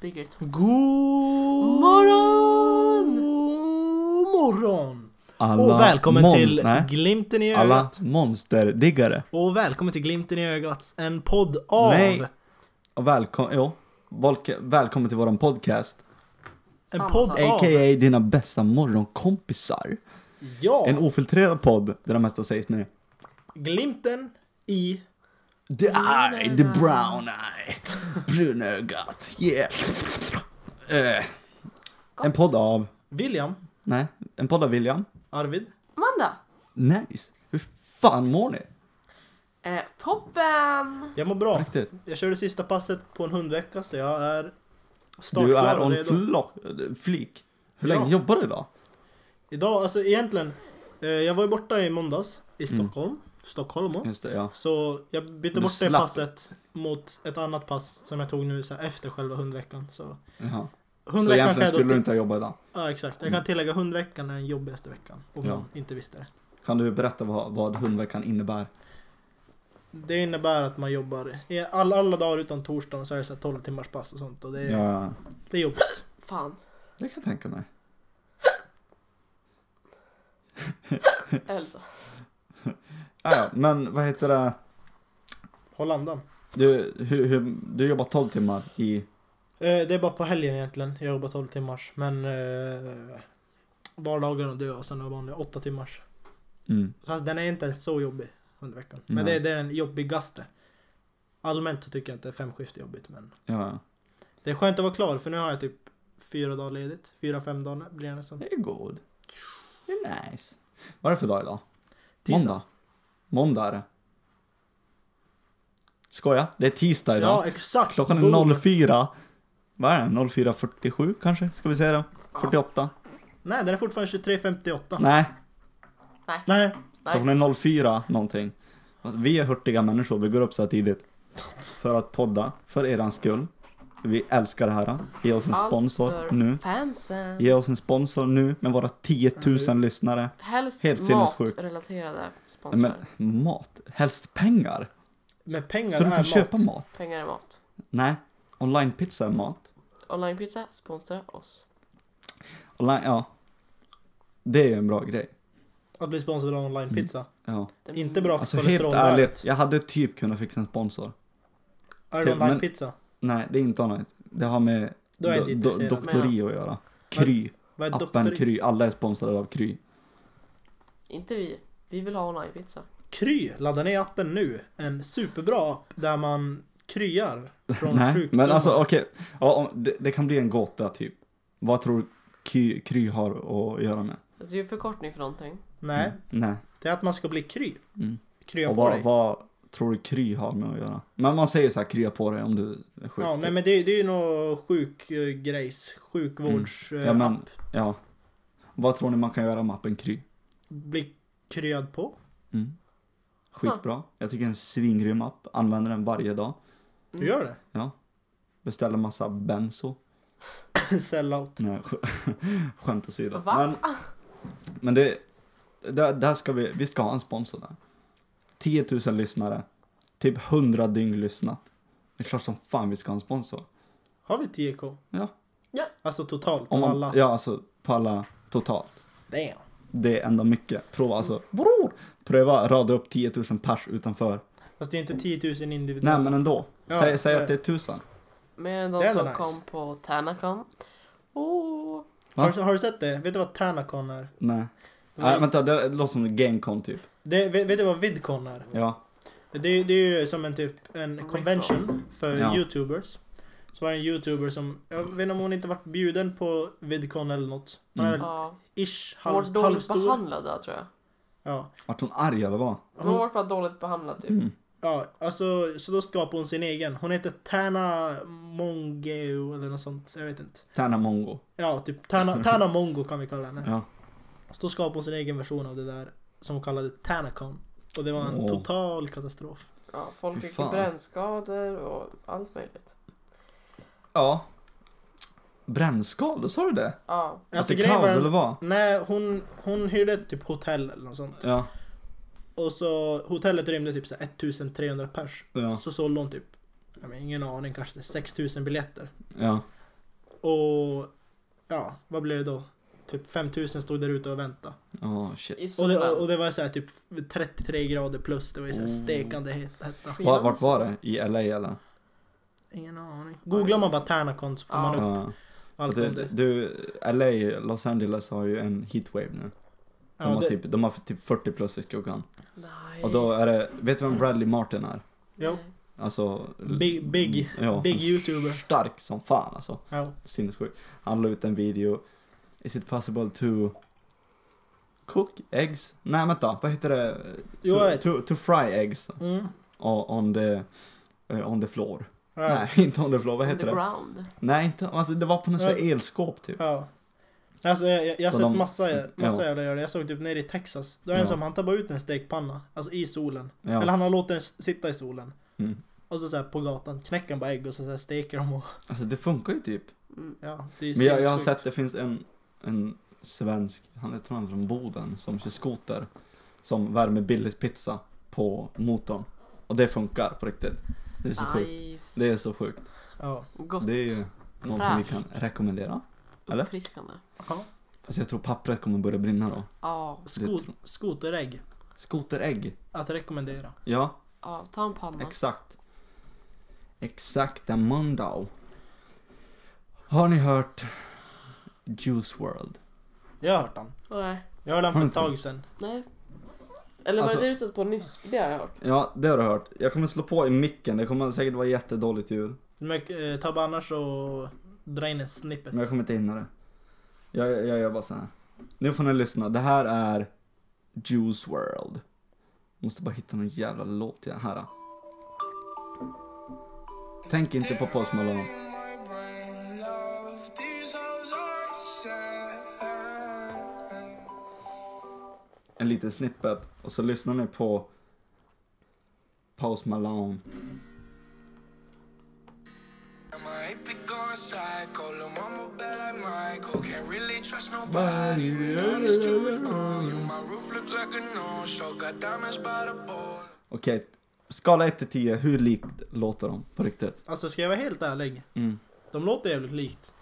Bigger God Morgon! morgon! Alla Och välkommen mon- till nej, Glimten i alla ögat. monsterdiggare. Och välkommen till Glimten i ögat, en podd av... Nej. Och välkommen, jo, välkommen till våran podcast. En podd av... A.k.a. dina bästa morgonkompisar. Ja! En ofiltrerad podd där det mesta sägs med Glimten i... The eye, the brown eye, brunögat, yeah. Eh, en podd av, William, nej, en podd av William. Arvid. Amanda! Nice. Hur fan mår ni? Eh, toppen! Jag mår bra. Riktigt. Jag körde sista passet på en hundvecka så jag är Du startklar är och on redo. flock, flik. Hur Ja. länge jobbar du idag? Idag, alltså egentligen, eh, jag var ju borta i måndags i Mm. Stockholm. Stockholm. Just det, ja. Så jag bytte Du bort det slapp. passet mot ett annat pass som jag tog nu så här, efter själva hundveckan. Så Jaha. Så hundveckan kan egentligen skulle du inte ha jobbat idag. Ja exakt. Jag kan Mm. tillägga hundveckan är den jobbigaste veckan. Om Ja. någon inte visste det. Kan du berätta vad, vad hundveckan innebär? Det innebär att man jobbar i alla, alla dagar utan torsdagen så är det så här 12 timmars pass och sånt och det är, Ja, det är jobbigt. Fan. det kan jag tänka mig. Elsa. Ja, ja, men vad heter det? Håll andan. Du, hur, hur, du jobbar 12 timmar i... Eh, det är bara på helgen egentligen. Jag jobbar 12 timmars. Men eh, vardagarna dör och sen är det vanliga 8 timmars. Mm. Fast den är inte ens så jobbig under veckan. Men Nej. det, det är den jobbigaste. Allmänt så tycker jag inte femskift är jobbigt men ja. det är skönt att vara klar för nu har jag typ fyra dagar ledigt. Fyra, fem dagar blir det nästan. Det är god. Det är nice. Vad är det för dag idag? Tisdag. Måndag. Måndag är det. Skoja, det är tisdag idag. Ja exakt! Klockan Boom. är 04. Vad är det? 04.47 kanske? Ska vi säga det? 48? Nej den är fortfarande 23.58. Nej, Nej. Nej. klockan är 04 någonting. Vi är hurtiga människor, vi går upp så här tidigt. För att podda, för eran skull. Vi älskar det här. Ge oss en Allt sponsor för nu. Fansen. Ge oss en sponsor nu med våra 10 000 lyssnare. Helst Helt matrelaterade sponsorer. Men mat, helst pengar. Med pengar Så du kan mat. köpa mat. Pengar är mat. Nej, online-pizza är mat. Onlinepizza sponsrar oss. Online, ja. Det är en bra grej. Att bli sponsrad av onlinepizza. Ja. Det- Inte bra för Alltså helt kolesterolvärdet. ärligt, jag hade typ kunnat fixa en sponsor. Är det men- onlinepizza? Nej, det är inte online. Det har med Då är jag inte do, do, intresserad. doktori att göra. Kry. Vad är Appen doktor... Kry. Alla är sponsrade av Kry. Inte vi. Vi vill ha onlinepizza. Kry, ladda ner appen nu. En superbra app där man kryar från Nej, sjukdomar. men alltså okej. Ja, om- det, det kan bli en gåta typ. Vad tror du Kry, kry har att göra med? Alltså, det är ju förkortning för någonting. Nej, Mm. Nej. det är att man ska bli kry. Mm. Krya Och på vad, dig. vad tror du Kry har med att göra? Men man säger så här, krya på dig om du är sjuk. Ja, typ. nej men det, det är ju något sjukgrejs. Sjukvårds... Mm. eh, Ja, men- app. Ja. Vad tror ni man kan göra med appen Kry? Bli kryad på. Mm. Skitbra. Jag tycker det är en svingrym app. Använder den varje dag. Du gör det? Ja. Beställer massa benzo. Sellout. Nej, sk- skämt åsido. Va? Men, men det, där, där ska vi, vi ska ha en sponsor där. 10 000 lyssnare. Typ 100 dygn lyssnat. Det är klart som fan vi ska ha en sponsor. Har vi 10k? Ja. Ja. Alltså totalt Om av man, alla? Ja, alltså på alla totalt. Damn. Det är ändå mycket. Prova alltså. Bror, pröva rada upp 10 000 pers utanför. Fast det är inte 10 000 individuella. Nej men ändå. Ja, säg säg att det är 1000. Mer än de Det är som ändå nice. kom på Tärnacon. Oh. Va? Har, du- har du sett det? Vet du vad Tanacon är? Nej. Nej vänta, det låter som en Gamecon typ. Det, vet, vet du vad Vidcon är? Ja. Det, det är ju som en typ en convention för Ja. youtubers. Så var det en youtuber som, jag vet inte om hon inte varit bjuden på Vidcon eller något. Är Mm. väl Ja. ish, Hon var halv, dåligt halvstor. behandlad där tror jag. Ja. Vart hon arg eller vad? Hon har Hon, varit bara dåligt behandlad typ. Mm. ja, alltså så då skapade hon sin egen. Hon heter Tana Mongeo eller något sånt, jag vet inte. Tärna Mongo. Ja, typ Tana, Tana Mongo kan vi kalla henne. Ja. Så då skapade hon sin egen version av det där som kallade Tanacon. Och det var en Åh. total katastrof. Ja, folk fick fan. brännskador och allt möjligt. Ja. Brännskador, sa du det? Ja. Att Alltså det är grejen kaos var eller den, vad? Nej, hon, hon hyrde ett typ hotell eller något sånt. Ja. Och så hotellet rymde typ så här 1300 pers. Ja. Så sålde hon typ jag men, ingen aning, kanske 6000 biljetter. Ja. Och ja, vad blev det då? Typ 5000 stod där ute och väntade. Ja, shit. Och det, och det var så här typ 33 grader plus, det var ju så här Oh. stekande het- hetta. Var, vart var det? I LA eller? Ingen aning. Googlar man bara Tärnacon så får man upp Ja. allt om Det, du, LA, Los Angeles har ju en heatwave nu. De, Ja, har, det typ, de har typ 40 plus i skuggan. Nice. Och då är det, vet du vem Bradley Martin är? jo. Alltså... big, big, ja, big youtuber. Stark som fan alltså. Ja. Sinnessjuk. Han la ut en video. Is it possible to cook eggs? Nej vänta, vad heter det? Jo, to, to, to fry eggs Mm. on the, eh, on the floor. Ja. Nej, inte on the floor, vad On heter the det? ground. Nej, inte, alltså det var på något Ja. elskåp typ. Ja. Alltså jag, jag, jag har sett de- massa, massa ja. jävla göra det. Jag såg typ nere i Texas. Då är en Ja. som, han tar bara ut en stekpanna. Alltså i solen. Eller han har låtit den sitta i solen. Mm. Och så, så här på gatan knäcker han bara ägg och så, så här steker dem och... Alltså det funkar ju typ. Mm. Ja, det är Men jag, jag har sett, det finns en, en svensk, han är tror han från Boden, som kör skoter. Som värmer Billys pizza på motorn. Och det funkar på riktigt. Det är så sjukt. Nice. Det är så sjukt. Ja. Gott. Det är ju någonting vi Fräscht. kan rekommendera. eller? Uppfriskande. ja. Fast jag tror pappret kommer börja brinna då. Ja. Tror- skoterägg. Skoterägg. Att rekommendera. Ja, Ja, ta en panna. exakt. Exakta mundo. Har ni hört Juice World? Jag har hört den. Nej. Jag hörde den Har för ett tag sedan. Nej. Eller Alltså- var det det du stött på nyss? Det har jag hört. Ja, det har du hört. Jag kommer slå på i micken, det kommer säkert vara jättedåligt ljud. Men eh, ta bara annars och dra in en snippet. Men jag kommer inte hinna det. Jag, jag, jag gör bara så här. Nu får ni lyssna. Det här är Juice World. Måste bara hitta någon jävla låt till den här. Tänk inte på Post Malone. En liten snippet. Och så lyssnar ni på Post Malone. Okej, skala 1 till 10, hur likt låter de på riktigt? Alltså ska jag vara helt ärlig. Mm. De låter jävligt likt.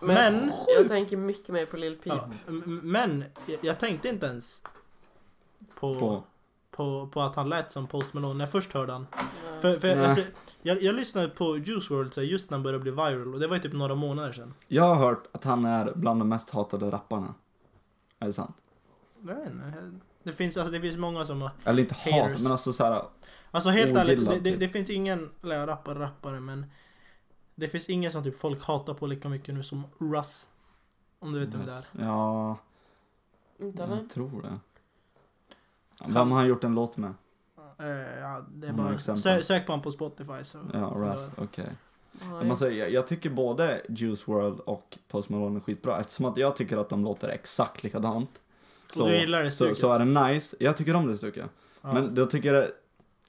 Men, Men- jag tänker mycket mer på Lil Peep. Ja, men jag, jag tänkte inte ens på, på. På, På, att han lät som Post Malone när jag först hörde han. Ja. För, för Nej. alltså, jag, jag lyssnade på Juice WRLD så just när han började bli viral och det var ju typ några månader sedan. jag har hört att han är bland de mest hatade rapparna. Är det sant? Jag vet inte, Det finns, alltså, det finns många som har... Eller inte hat, Haters. men alltså såhär, Alltså helt ärligt, det, det, typ. det finns ingen... Eller rappare, rappare men... Det finns ingen som typ folk hatar på lika mycket nu som Russ. Om du vet vem det är. ja, Inte jag tror det. Vem har han gjort en låt med? Eh, ja, det är bara... Sö, sök på honom på Spotify så... Ja, Raz, okej. Ja, Men alltså, jag, jag tycker både Juice WRLD och Post Malone är skitbra eftersom att jag tycker att de låter exakt likadant. och du gillar det så, stycket? så är det nice. Jag tycker om det stycket. ja. Men då tycker jag,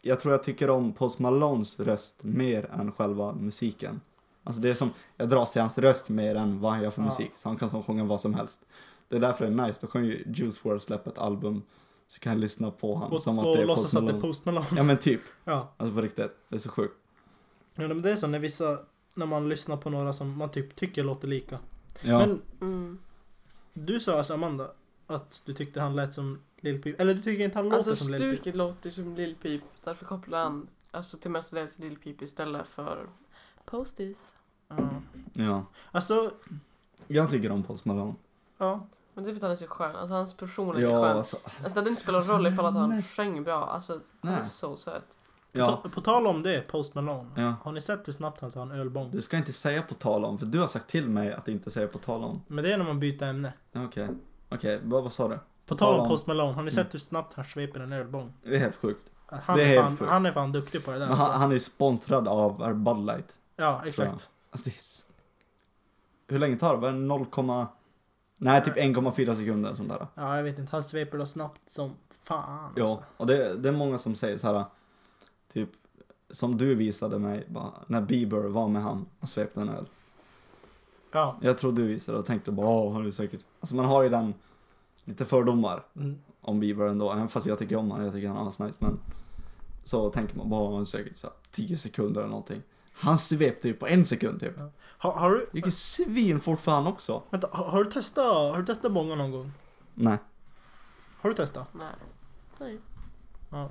jag tror jag tycker om Post Malones röst mer än själva musiken. Alltså det är som, jag dras till hans röst mer än vad han gör för Ja. musik. Så han kan som sjunga vad som helst. Det är därför det är nice. Då kan ju Juice WRLD släppa ett album. Så kan jag lyssna på honom och som att och det är låtsas att det är. Post Malone. Ja men typ. Ja. Alltså på riktigt. Det är så sjukt. ja. Men det är så när vissa... När man lyssnar på några som man typ tycker låter lika. Ja. Men Mm. du sa alltså Amanda att du tyckte han lät som Lil Peep. Eller du tycker inte han låter Alltså som Lil Peep? stuket låter som Lil Peep. Därför kopplar han alltså, till mestadels Lil Peep istället för Posties. Ja. ja. Alltså, Jag tycker om Post Malone. ja. Men det är för att han är så skön. Alltså hans personlighet är Ja, skön. alltså. Alltså det hade inte spelat roll ifall att han Mest- sjöng bra. Alltså han är så söt. Ja. På, på tal om det, Post Malone. Ja. Har ni sett hur snabbt han tar en ölbång? Du ska inte säga på tal om, för du har sagt till mig att inte säga på tal om. Men det är när man byter ämne. Ja, Okej. Okej, vad, vad sa du? På tal om Post Malone, har ni sett Mm. hur snabbt han sveper en ölbång? Det är helt sjukt. Han, Det är är, helt fan, sjukt. han är fan duktig på det där. Men Alltså. han, han är sponsrad av är Bud Light. Ja, exakt. Alltså det är... Hur länge tar det? Var det 0, nej typ 1,4 sekunder sånt där. Ja, jag vet inte. Han sveper då snabbt som fan. Ja, Alltså. och det, det är många som säger så här. Typ, som du visade mig bara, när Bieber var med han och svepte en öl. Ja. Jag tror du visade och tänkte bara, åh, har du säkert. Alltså man har ju den, lite fördomar Mm. om Bieber ändå. Även fast jag tycker om honom, jag tycker han är asnice. Men så tänker man bara, han säkert så här 10 sekunder eller någonting. Han svepte ju på en sekund typ. Har, har du, Det gick ju svinfort för han också. vänta, har, har du testat, har du testat bonga någon gång? Nej. Har du testat? Nej. Nej. Ja.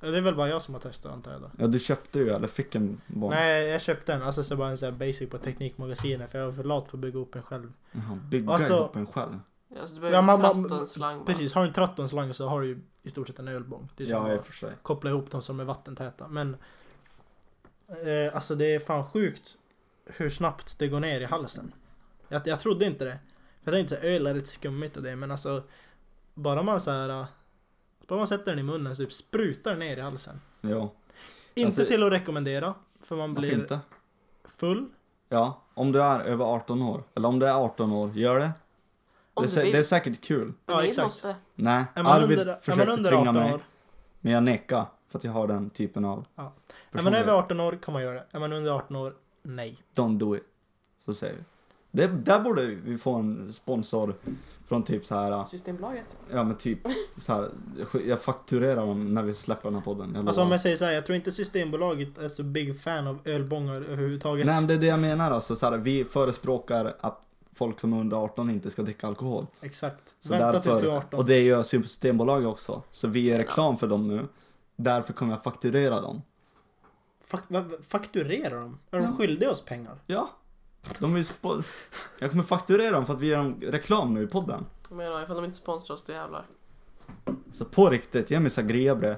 Det är väl bara jag som har testat antar jag då. Ja, du köpte ju eller fick en barn. Nej, jag köpte den. Alltså så bara en sån här basic på Teknikmagasinet för jag var för lat för att bygga upp en själv. Jaha, bygga Alltså- ihop en själv. Ja, så du Ja, behöver man- ja, man- en slang. Precis, har du en trattonslang så har du ju i stort sett en ölbång. Det är Ja, i och för sig. koppla ihop dem som är vattentäta. Men eh, alltså det är fan sjukt hur snabbt det går ner i halsen. Jag, jag trodde inte det. Jag tänkte så här, öl är lite skummigt och det men alltså bara man så här eh, bara man sätter den i munnen så typ sprutar den ner i halsen. Ja. Inte Alltså- till att rekommendera för man blir inte? full. Ja, om du är över 18 år. Eller om du är 18 år, gör det. Om det, är, vill. det är säkert kul. Ja, exakt. Nej, Arvid under, försökte tvinga 18 mig. år Men jag nekar. För att jag har den typen av Ja. Är man över 18 år kan man göra det. Är man under 18 år, nej. Don't do it. Så säger vi. Det, där borde vi få en sponsor från typ så här. Systembolaget. Ja men typ så här. Jag fakturerar dem när vi släpper den här podden. Jag Alltså om jag säger så här, jag tror inte Systembolaget är så big fan av ölbångar överhuvudtaget. Nej men det är det jag menar alltså. Så här, vi förespråkar att folk som är under 18 inte ska dricka alkohol. Exakt. Så Vänta därför, tills du är 18. Och det gör Systembolaget också. Så vi är reklam för dem nu. Därför kommer jag fakturera dem. Fak va- va- fakturerar de? Är de Ja. skyldiga oss pengar? Ja. De spo- jag kommer fakturera dem för att vi gör dem reklam nu i podden. Jag menar, ifall de inte sponsrar oss, då jävlar. Så på riktigt, ge mig sagriabre.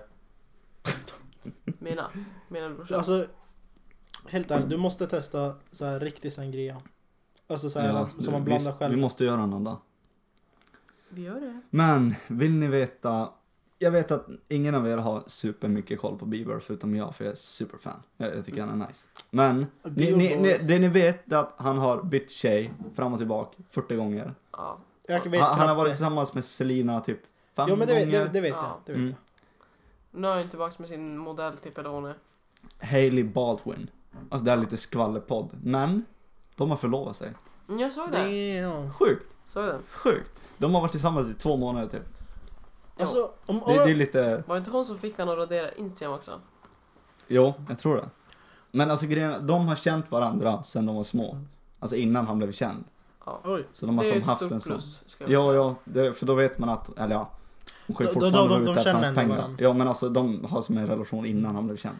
Mina. Mina brorsan. Alltså, helt ärligt, du måste testa så här riktig sangria. Alltså så här, Ja, som man vi, blandar vi själv. måste göra någon dag. Vi gör det. Men, vill ni veta? Jag vet att ingen av er har supermycket koll på Bieber förutom jag, för jag är superfan. Jag, jag tycker han är nice. Men, ni, ni, ni, det ni vet är att han har bytt tjej fram och tillbaka 40 gånger. Ja. Jag vet Han, han har varit det. tillsammans med Selina typ fem Jo men det vet, gånger. det, det vet Ja. jag. Det vet Mm. jag. Nu är han tillbaka med sin modell typ, eller hon är. Hailey Baldwin. Alltså det är lite skvallerpodd. Men, de har förlovat sig. Mm, Jag såg det. Sjukt, Såg det. sjukt. De har varit tillsammans i två månader typ. Alltså, om, Det, det är lite, Var det inte hon som fick han att radera Instagram också? jo, jag tror det. Men alltså grejen, de har känt varandra sedan de var små. Alltså innan han blev känd. Ja. Oj. Så de har Det är som ett haft stort en sån. plus, ska jag Ja, säga. ja, det, för då vet man att, eller ja. Hon kan ju De- fortfarande de- de- vara de ute efter känner hans ändå pengar. varandra. Ja, men alltså de har som en relation innan han blev känd.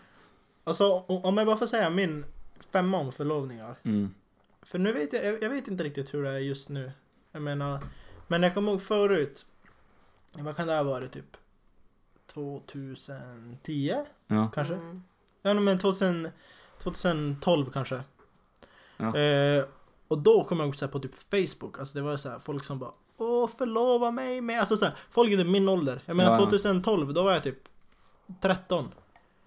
Alltså om om jag bara får säga min femma om förlovningar. Mm. För nu vet jag, jag jag vet inte riktigt hur det är just nu. Jag menar, men jag kommer ihåg förut. Vad kan det ha varit typ? 2010 Ja. kanske? Mm. Ja men 2000, 2012 kanske. Ja. Eh, och då kom jag ihåg så här på typ Facebook, alltså det var så här folk som bara Åh förlova mig med, alltså så här, folk i typ min ålder. Jag menar Ja, ja. 2012, då var jag typ 13.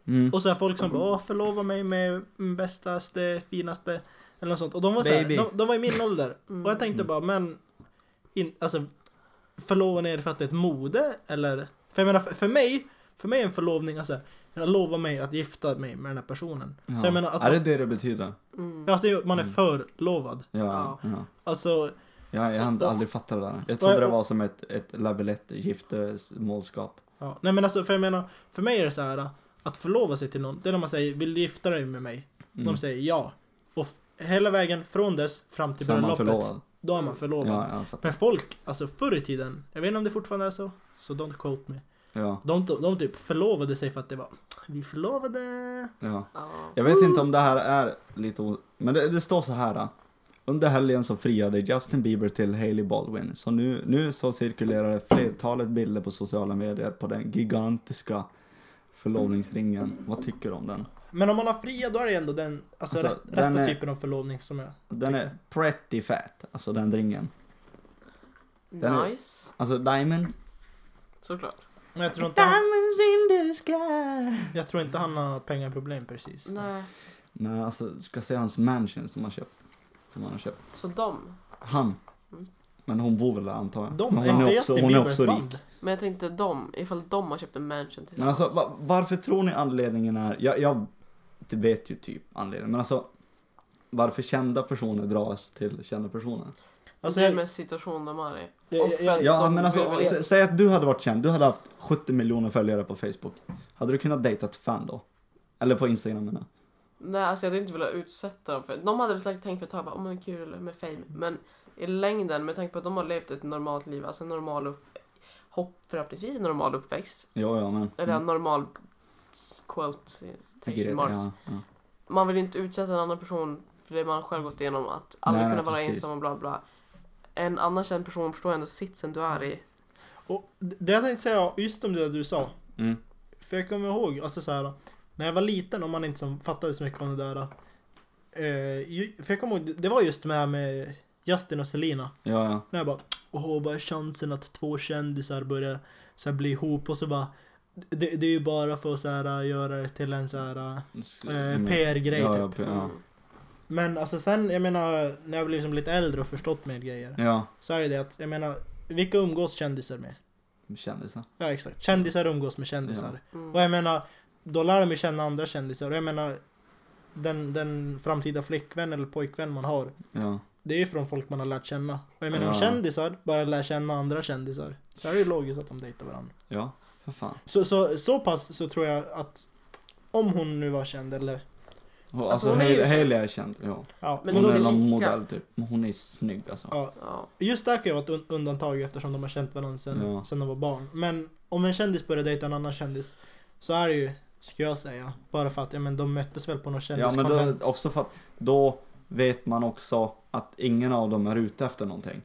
Mm. Och så här folk som bara Åh förlova mig med bästaste, finaste Eller något sånt. Och de var så här, de, de var i min ålder. Mm. Och jag tänkte bara men in, Alltså Förlovar ni er för att det är ett mode? Eller? För jag menar för, för mig För mig är en förlovning alltså Jag lovar mig att gifta mig med den här personen. Ja. Så jag menar att är det det det betyder? Mm. Alltså man är Mm. förlovad. Ja. Ja. ja. Alltså Ja, jag har aldrig fattat det där. Jag trodde det var som ett, ett level 1 giftermålskap. Ja, nej men alltså för jag menar, för mig är det så här att förlova sig till någon, det är när man säger vill du gifta dig med mig? Mm. De säger ja. Och hela vägen från dess fram till bröllopet. Då är man förlovad. Ja. Men folk, alltså förr i tiden, jag vet inte om det fortfarande är så, så don't quote me. Ja, De, de typ förlovade sig för att det var, vi förlovade. ja. Ja. Jag vet inte om det här är lite Men det, det står så här. Under helgen så friade Justin Bieber till Hailey Baldwin. Så nu, nu så cirkulerar det flertalet bilder på sociala medier på den gigantiska förlovningsringen. Vad tycker du om den? Men om man har fria då är det ändå den, alltså, Alltså, rätt, den rätta är- typen av förlovning som jag Den är pretty fat, alltså den ringen. Den är- Nice. Alltså diamond. Såklart. Men jag tror inte han, Diamonds in the sky. jag tror inte han har pengaproblem precis. Nej. Nej, alltså ska se hans mansion som han köpt. Som han har köpt. Så de. Han. Mm. Men hon bor väl där antar jag. De, Men är hon inte är också, hon är också rik. Men jag tänkte de, ifall de har köpt en mansion Men tillsammans. alltså va, varför tror ni anledningen är, jag, jag vet ju typ anledningen, men alltså varför kända personer dras till kända personer? Alltså, det är jag, med situation de är i. Och Ja de men alltså, sä- säg att du hade varit känd, du hade haft 70 miljoner följare på Facebook. Hade du kunnat dejta ett fan då? Eller på Instagram menar. Nej, alltså jag hade inte velat utsätta dem för De hade väl säkert tänkt för ett tag, bara, oh, men kul med fame. Men i längden, med tanke på att de har levt ett normalt liv, alltså en normal upp... Hopp, förhoppningsvis en normal uppväxt. Ja, ja, men... Eller en normal quote, Gre- quotation marks. ja, ja. Man vill inte utsätta en annan person för det man själv gått igenom, att aldrig Nej, kunna vara precis. ensam och bla bla. En annan känd person förstår ändå sitsen du är i. Och det jag tänkte säga just om det du sa. Mm. För jag kommer ihåg, alltså så här, när jag var liten, om man inte som fattade så mycket om det där. Eh, för jag kommer ihåg, det- det var just med, med Justin och Selina. Ja, ja. När jag bara, åh vad är chansen att två kändisar börjar så här, bli ihop och så bara det, det är ju bara för att så här, göra det till en så här eh, Mm. PR-grej ja, ja, typ. ja. Mm. Men alltså sen, jag menar, när jag blev liksom lite äldre och förstått mer grejer. Ja, Så är det det att, jag menar, vilka umgås kändisar med? kändisar. Ja exakt, kändisar umgås med kändisar. Mm. Och jag menar, då lär de ju känna andra kändisar. Och jag menar, den, den framtida flickvän eller pojkvän man har, Ja. det är ju från folk man har lärt känna. Och jag menar, om Ja. kändisar bara lär känna andra kändisar, så är det ju logiskt att de dejtar varandra. Ja, för fan. Så, så, så pass så tror jag att om hon nu var känd eller... Alltså, alltså, hon är ju känd. Hailey är känd, ja. Ja, Men hon de är lika. modell typ. Men hon är snygg alltså. ja. Ja. Just det kan ju vara ett un- undantag eftersom de har känt varandra sen, Ja. sen de var barn. Men om en kändis börjar dejta en annan kändis så är det ju, ska jag säga, bara för att ja, men de möttes väl på någon Ja men kändiskonvent. då, också för att då vet man också att ingen av dem är ute efter någonting.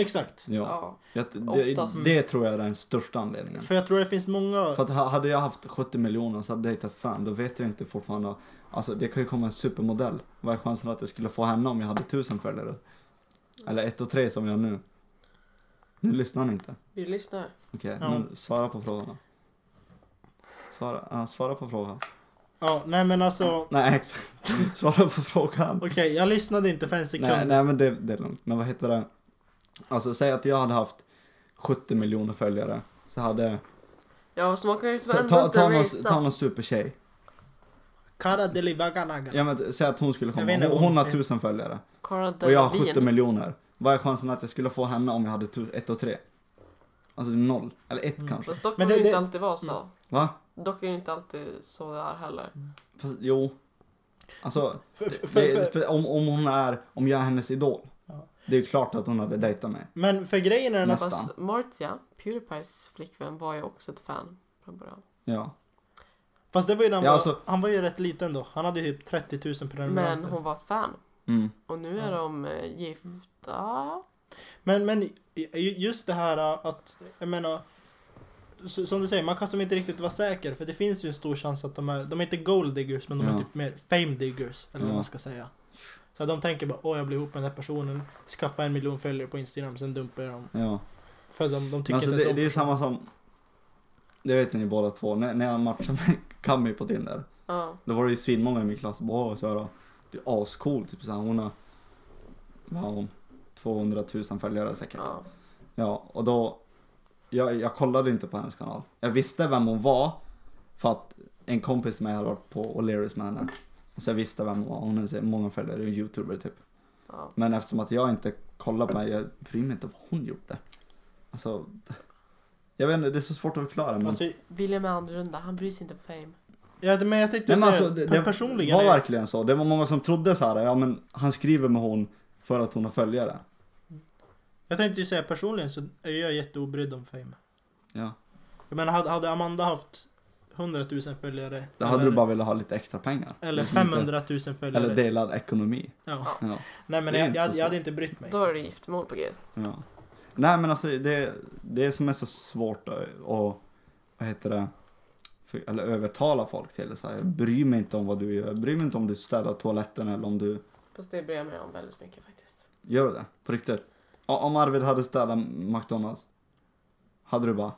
Exakt. Ja. Ja. Det, det, Oftast. det tror jag är den största anledningen. För jag tror det finns många... För att ha- hade jag haft 70 miljoner så hade jag dejtat fan, då vet jag inte fortfarande. Alltså det kan ju komma en supermodell. Vad är chansen att jag skulle få henne om jag hade tusen följare? Eller ett och tre som jag har nu. Nu lyssnar ni inte. Vi lyssnar. Okej, Ja. men svara på frågan då. Svara, ja, svara på frågan. Ja, nej men alltså... Nej exakt. svara på frågan. Okej, jag lyssnade inte för en sekund. Nej, nej men det, det är lugnt. Men vad heter det? Alltså säg att jag hade haft 70 miljoner följare. Så hade... Ja, så man kan ju Ta, ta, ta, någon, ta någon supertjej. Cara Delivaganaga. Ja men säg att hon skulle komma. Hon, hon- har tusen följare. Cara Och jag har 70 Delevingne. miljoner. Vad är chansen att jag skulle få henne om jag hade tu- ett och tre? Alltså noll. Eller ett Mm. kanske. Fast dock Men Men det- det, inte alltid vara så. Va? Dock är det inte alltid så det är heller. Fast, jo. Alltså, För, för, det, för, det, för, om, om hon är, om jag är hennes idol. Det är ju klart att hon hade dejtat mig. men för grejen är den att... Nästan. Martia, Pewdiepies flickvän, var ju också ett fan från början. Ja. Fast det var ju när han, Ja, var, alltså- han var ju rätt liten då. Han hade typ 30 000 prenumeranter. Men hon var ett fan. Mm. Och nu är Ja. de eh, gifta. Men, men ju- just det här att, jag menar, s- som du säger, man kan som inte riktigt vara säker för det finns ju en stor chans att de är, de är inte gold diggers men de är Ja. typ mer fame diggers, eller vad Ja. man ska säga. Så de tänker bara, åh jag blir ihop med den här personen, skaffa en miljon följare på Instagram, sen dumpar jag dem. Ja. För de, de tycker alltså, inte det, så. det är samma som, det vet ni båda två, när, när jag matchade med Kami på Tinder. Ja. Då var det ju svinmånga i min klass som bara "Åh, så här, det är ascool, typ såhär, hon har, vad har hon? 200 000 följare säkert. ja. Ja, och då, jag, jag kollade inte på hennes kanal. Jag visste vem hon var, för att en kompis med hade varit på O'Learys med henne. Så jag visste vem hon var, hon så många följare, en youtuber typ. ja. Men eftersom att jag inte kollar på henne, jag bryr mig inte vad hon gjorde. Alltså, jag vet inte, det är så svårt att förklara men. Alltså, William är annorlunda, han bryr sig inte om fame. ja, men jag tänkte säga, alltså, det, det personligen var är- verkligen så. Det var många som trodde så här, ja men han skriver med hon för att hon har följare. Jag tänkte ju säga personligen så är jag jätteobrydd om fame. Ja. Jag menar hade, hade Amanda haft 100 000 följare Då hade eller, du bara velat ha lite extra pengar. eller Liksom 500 000 följare. Eller delad ekonomi. ja. Ja. Nej men jag, jag, jag hade inte brytt mig. Då är det giftermål på G. Ja. Nej men alltså det, det som är så svårt att, att vad heter det, för, eller övertala folk till. Så här, jag bryr mig inte om vad du gör. Jag bryr mig inte om du städar toaletten eller om du Fast det bryr jag mig om väldigt mycket faktiskt. gör det. På riktigt. Om Arvid hade städat McDonalds. Hade du bara,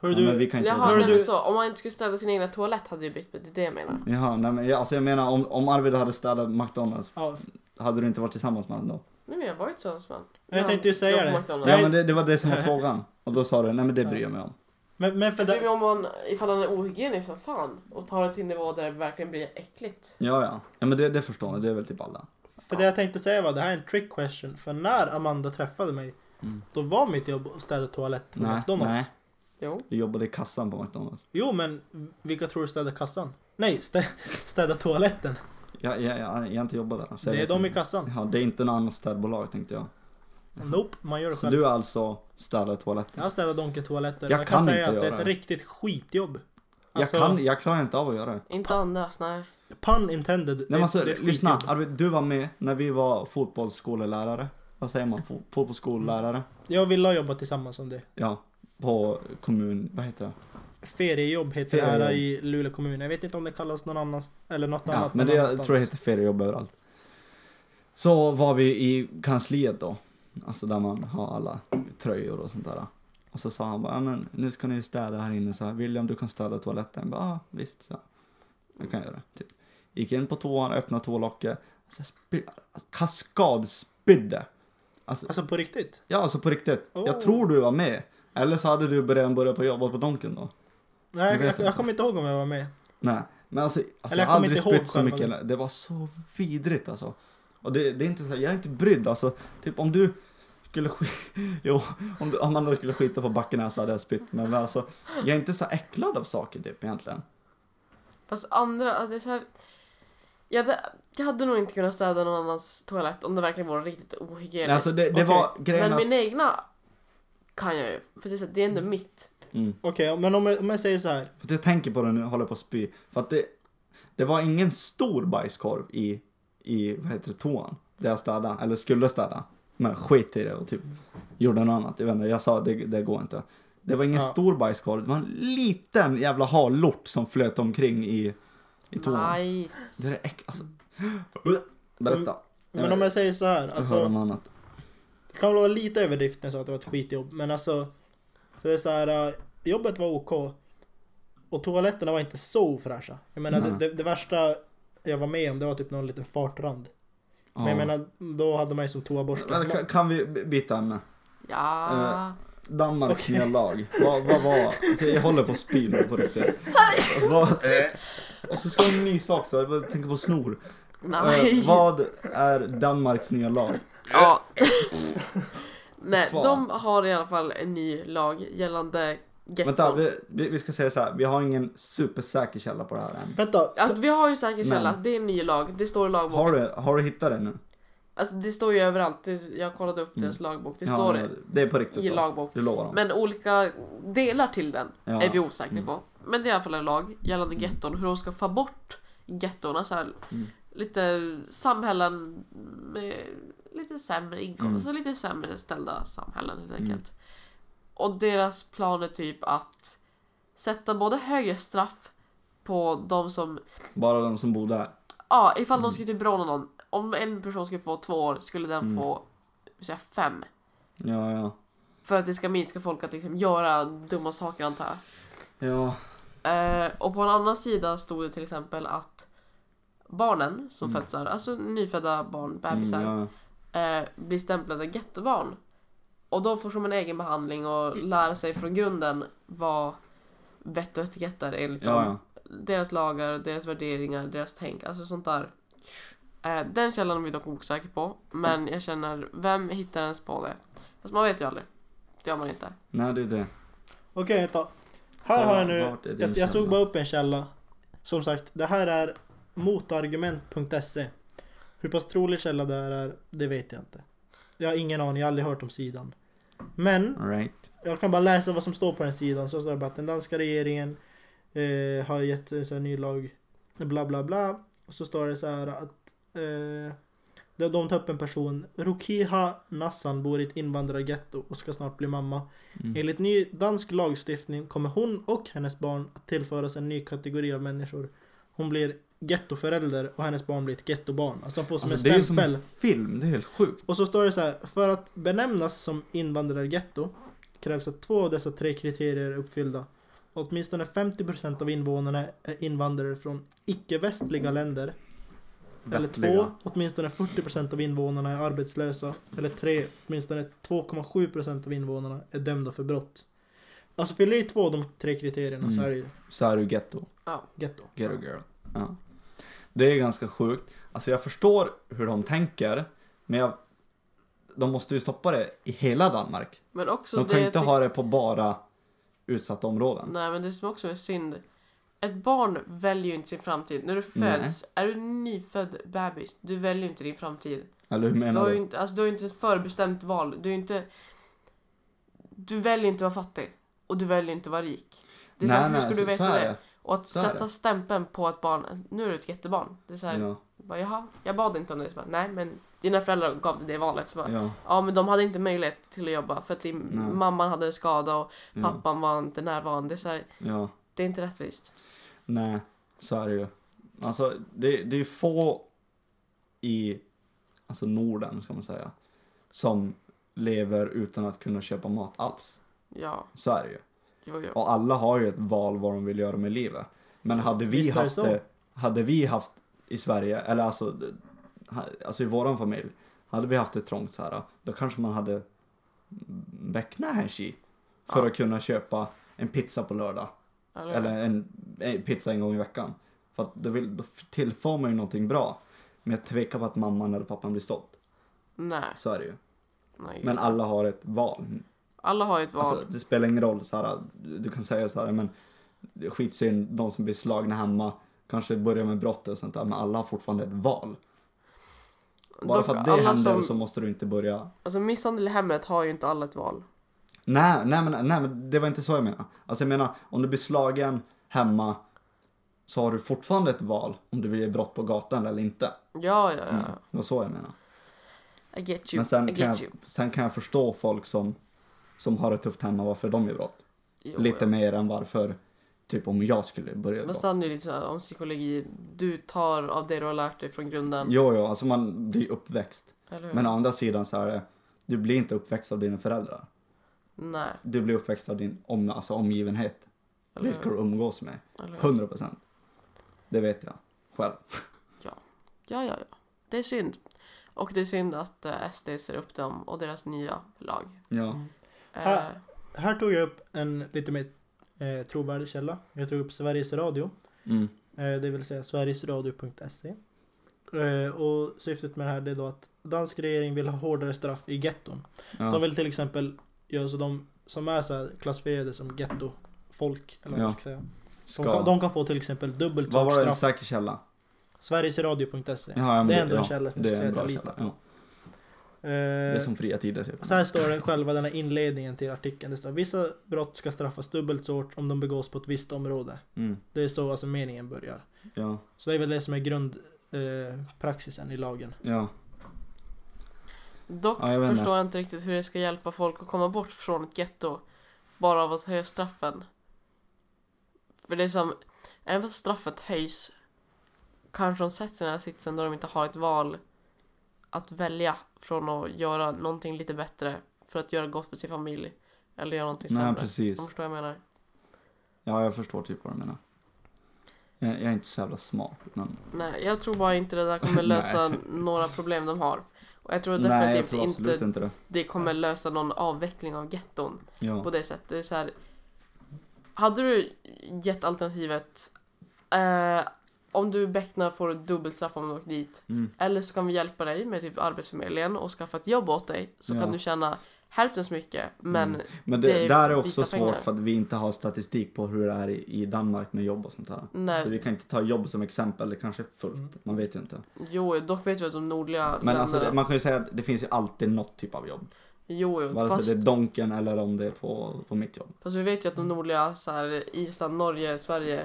Hör ja, du, men vi kan inte Jaha, nej, du- så. Om man inte skulle städa sin egna toalett hade brytt mig. Det är det jag menar. Jaha, nej men jag, alltså jag menar om, om Arvid hade städat McDonalds. ja, Hade du inte varit tillsammans med honom då? Nej, men jag var ju tillsammans med honom. Jag tänkte ju säga det. Ja men det, det var det som var frågan. Och då sa du, nej men det bryr jag mig om. men, men för Jag bryr mig det, om man, ifall han är ohygienisk som fan och tar det till en nivå där det verkligen blir äckligt. Ja ja. Ja men det, det förstår ni, det är väl typ alla. för det jag tänkte säga var det här är en trick question. För när Amanda träffade mig, Mm. då var mitt jobb att städa toalett på McDonalds. nej. Jo. Du jobbade i kassan på McDonalds. Jo men vilka tror du städar kassan? Nej, stä, städa toaletten. Jag, jag, jag, jag har inte jobbat där. Så Det är de i kassan. Ja, det är inte något annat städbolag tänkte jag. Nope, man gör det Så själv. du har alltså städat toaletten? Jag har städat Donken toaletter. Jag Jag kan, kan säga inte att det är ett det. riktigt skitjobb. Alltså, jag, kan, jag klarar inte av att göra det. Inte andras, nej. Pun intended. Nej, men alltså, är lyssna. Arvid, du var med när vi var fotbollsskolelärare. Vad säger man? Fo- Fotbollsskolelärare? Jag vill ha jobbat tillsammans som det. Ja, på kommun, vad heter det? Feriejobb heter det här Feriejobb. i Luleå kommun. Jag vet inte om det kallas någon annans, eller något Ja, annat men det, jag tror det heter feriejobb överallt. Så var vi i kansliet då. Alltså där man har alla tröjor och sånt där. Och så sa han bara, "Ja, men nu ska ni städa här inne så här. William du kan städa toaletten. Jag bara, ah, visst så. här. Jag kan göra det. Typ. Gick in på toan, öppnade toalocket. Alltså, spy- kaskadspydde. Alltså, Alltså på riktigt? ja alltså på riktigt. Oh. Jag tror du var med. Eller så hade du redan börjat på jobba på Donken då. Nej, Jag jag, jag, kommer inte ihåg om jag var med. Nej, men alltså, alltså jag har aldrig inte ihåg spytt så mycket. Det var så vidrigt alltså. Och det, det är inte så, jag är inte brydd alltså. Typ om du skulle skita, jo, om du, Amanda skulle skita på backen här så hade jag spytt. Men alltså, jag är inte så äcklad av saker typ egentligen. Fast andra, alltså det är så här, jag, hade, jag hade nog inte kunnat städa någon annans toalett om det verkligen var riktigt ohygieniskt. Nej, alltså det, det Okej, var grejen Men att, min egna kan jag ju. För det är, så, här, det är ändå mitt. mm, Okej, men om jag, om jag säger så här. för att jag tänker på det nu, jag håller på att spy. För att det, det var ingen stor bajskorv i, i, vad heter det, toan. Där jag städade, eller skulle städa. Men skit i det och typ gjorde något annat. Jag vet inte, jag sa det, det går inte. Det var ingen Ja. stor bajskorv, det var en liten jävla harlort som flöt omkring i, i toan. Nice. Det är äck, alltså. Berätta. Men om jag säger så här. Jag hör Alltså, om annat. Det kan väl vara lite överdrift när jag sa att det var ett skitjobb. Men alltså. Så det är så här. äh, Jobbet var OK. Och toaletterna var inte så ofräscha. Jag menar det, det, det värsta jag var med om det var typ någon liten fartrand. Men jag Ja. menar då hade man ju som toaborste. Men kan, kan vi by- byta ämne? Ja. Eh, Danmarks nya lag. Vad, vad var... Alltså, jag håller på att spy nu på riktigt. vad, och så ska jag en ny sak så jag tänker på snor. Eh, nice. vad är Danmarks nya lag? Ja. Nej, Fan. de har i alla fall en ny lag gällande getton. Vänta, vi, vi vi ska säga så här. Vi har ingen supersäker källa på det här än. Vänta. Alltså vi har ju säker Men- källa, det är en ny lag, det står i lagboken. Har du, har du hittat det nu? Alltså det står ju överallt, det, jag kollade upp deras lagbok, det står Mm. ja, det är på riktigt i då. lagbok. Du lovar dem? Men olika delar till den Ja. är vi osäkra Mm. på. Men det är i alla fall en lag gällande getton, hur de ska få bort gettorna så här, Mm. lite samhällen med lite sämre inkomst, Mm. alltså lite sämre ställda samhällen helt Mm. enkelt. Och deras plan är typ att sätta både högre straff på de som, Bara de som bor där? ja ifall de Mm. skulle typ råna någon, om en person skulle få två år skulle den Mm. få säga, fem. Ja, ja. För att det ska minska folk att liksom göra dumma saker antar jag. Ja. Eh, och på en annan sida stod det till exempel att barnen som Mm. föds här, alltså nyfödda barn, bebisar, Mm, ja. Eh, blir stämplade gettobarn. Och de får som en egen behandling och lära sig från grunden vad vett och etikett är enligt Ja, dem. ja. Deras lagar, deras värderingar, deras tänk, alltså sånt där. Eh, den källan är vi dock osäker på, men jag känner, vem hittar ens på det? Fast man vet ju aldrig. Det gör man inte. Nej, det är det. Okej, vänta. Här har jag nu. Jag, jag tog bara upp en källa. Som sagt, det här är motargument.se. Hur pass trolig källa det här är, det vet jag inte. Jag har ingen aning, jag har aldrig hört om sidan. Men, right. jag kan bara läsa vad som står på den sidan. Så står det bara att den danska regeringen eh, har gett en ny lag, bla bla bla. Och så står det så här att eh, de, de tar upp en person, Rukiha Nassan bor i ett invandrargetto och ska snart bli mamma. Mm. Enligt ny dansk lagstiftning kommer hon och hennes barn att tillföras en ny kategori av människor. Hon blir gettoförälder och hennes barn blir ett gettobarn. Alltså de får som Alltså, en det är ju som stämpel. en film, det är helt sjukt. Och så står det så här, för att benämnas som invandrargetto krävs att två av dessa tre kriterier är uppfyllda. Åtminstone 50% av invånarna är invandrare från icke-västliga länder. Eller Vettliga. två, åtminstone 40% av invånarna är arbetslösa. Eller tre, åtminstone 2,7% av invånarna är dömda för brott. Alltså fyller i två av de tre kriterierna så Mm. är det ju Så är du getto. getto. Ghetto girl. Ja. Det är ganska sjukt. Alltså jag förstår hur de tänker, men jag, de måste ju stoppa det i hela Danmark. Men också De kan det inte ha det på bara utsatta områden. Nej men det som också är synd ett barn väljer ju inte sin framtid. När du Nej. föds, är du en nyfödd bebis, du väljer inte din framtid. Eller hur Du menar har ju du? inte, alltså, du har ju inte ett förbestämt val. Du är inte... Du väljer inte att vara fattig. Och du väljer inte att vara rik. Det är så här, hur ska du veta det? Och att Så sätta stämpeln på ett barn, nu är du ett jättebarn. Det är så här, Ja, bara, jaha, jag bad inte om det. Så bara, Nej, men dina föräldrar gav dig det valet. Så bara, ja, ja, men de hade inte möjlighet till att jobba för att din Nej. mamman hade en skada och ja, pappan var inte närvarande. Så här, ja. det är inte rättvist. Nej, så är det ju. Alltså, det, det är få i alltså Norden, ska man säga, som lever utan att kunna köpa mat alls. Ja, Så är det ju. Jo, jo. Och alla har ju ett val vad de vill göra med livet. Men hade vi Visst det haft det, hade vi haft i Sverige, eller alltså, alltså i våran familj, hade vi haft det trångt så här, då kanske man hade Beknäshi för Ja. att kunna köpa en pizza på lördag. Eller, Eller en, en pizza en gång i veckan. För att då, vill, då tillför man ju någonting bra. Men jag tvekar på att mamman eller pappan blir stolt. Nej, Så är det ju. nej. Men alla har ett val. Alla har ju ett val. Alltså, det spelar ingen roll så här, du kan säga så här, men skitsynd, de som blir slagna hemma kanske börjar med brott och sånt där, men alla har fortfarande ett val. Bara Dock, för att det händer som, så måste du inte börja... Alltså misshandel i hemmet har ju inte alla ett val. Nej, nej men, nej men det var inte så jag menar. Alltså jag menar, om du blir slagen hemma så har du fortfarande ett val om du vill ge brott på gatan eller inte. Ja, ja, ja. Mm, det var så jag menar. I get you. Men sen I kan, get jag, you. sen kan jag förstå folk som, som har det tufft hemma varför de gör brott. Jo, Lite ja. mer än varför, typ om jag skulle börja göra Fast brott. det lite så här om psykologi. Du tar av det du har lärt dig från grunden. Jo, jo, alltså man blir uppväxt. Men å andra sidan så är det, du blir inte uppväxt av dina föräldrar. Nej, Du blir uppväxt av din om, alltså omgivenhet. eller Vilka du umgås med. 100 procent. Det vet jag själv. Ja, ja, ja. Det är synd. Och det är synd att uh, SD ser upp dem och deras nya lag. Ja. Mm. Här- Här tog jag upp en lite mer eh, trovärdig källa. Jag tog upp Sveriges Radio. Mm. Eh, det vill säga sverigesradio.se. Eh, och syftet med det här är då att dansk regering vill ha hårdare straff i getton. Ja. De vill till exempel göra så de som är så här klassificerade som gettofolk, eller vad Ja. man ska säga. De Ska. kan, de kan få till exempel dubbelt Vad så var det en straff. säker källa? Sverigesradio.se. Ja, Det är ändå en ja, källa som det jag är ska en säga att jag källa. litar på. Det är Eh, som fria tider typ. så här står det själva den här inledningen till artikeln. Det står vissa brott ska straffas dubbelt så hårt om de begås på ett visst område. Mm. Det är så alltså meningen börjar. Ja, Så det är väl det som är grundpraxisen eh, i lagen. ja. dock Ja, jag förstår jag inte riktigt hur det ska hjälpa folk att komma bort från ett getto. Bara av att höja straffen. För det är som, även fast straffet höjs kanske de sätts i den här sitsen då de inte har ett val att välja från att göra någonting lite bättre för att göra gott för sin familj. Eller göra någonting Nej, sämre. precis. Du förstår vad jag menar? Ja, jag förstår typ vad du menar. Jag, jag är inte så jävla smart, men... Nej, jag tror bara inte det där kommer lösa några problem de har. Och jag tror Nej, jag definitivt tror inte inte det. det kommer lösa någon avveckling av getton Ja. på det sättet. Det är så här, hade du gett alternativet eh, om du becknar får du dubbelt straff om du åker dit. Mm. Eller så kan vi hjälpa dig med typ Arbetsförmedlingen och skaffa ett jobb åt dig. Så Ja. kan du tjäna hälften så mycket. Men Mm. Men det, det är där är också svårt pengar. för att vi inte har statistik på hur det är i, i Danmark med jobb och sånt här. nej, Så vi kan inte ta jobb som exempel, det kanske är fullt, man vet ju inte. jo, dock vet vi att de nordliga Men länderna... alltså, det, man kan ju säga att det finns ju alltid något typ av jobb. jo, jo, Vare sig fast, det är Donken eller om det är på, på mitt jobb. fast vi vet ju att de nordliga, så här, Island, Norge, Sverige,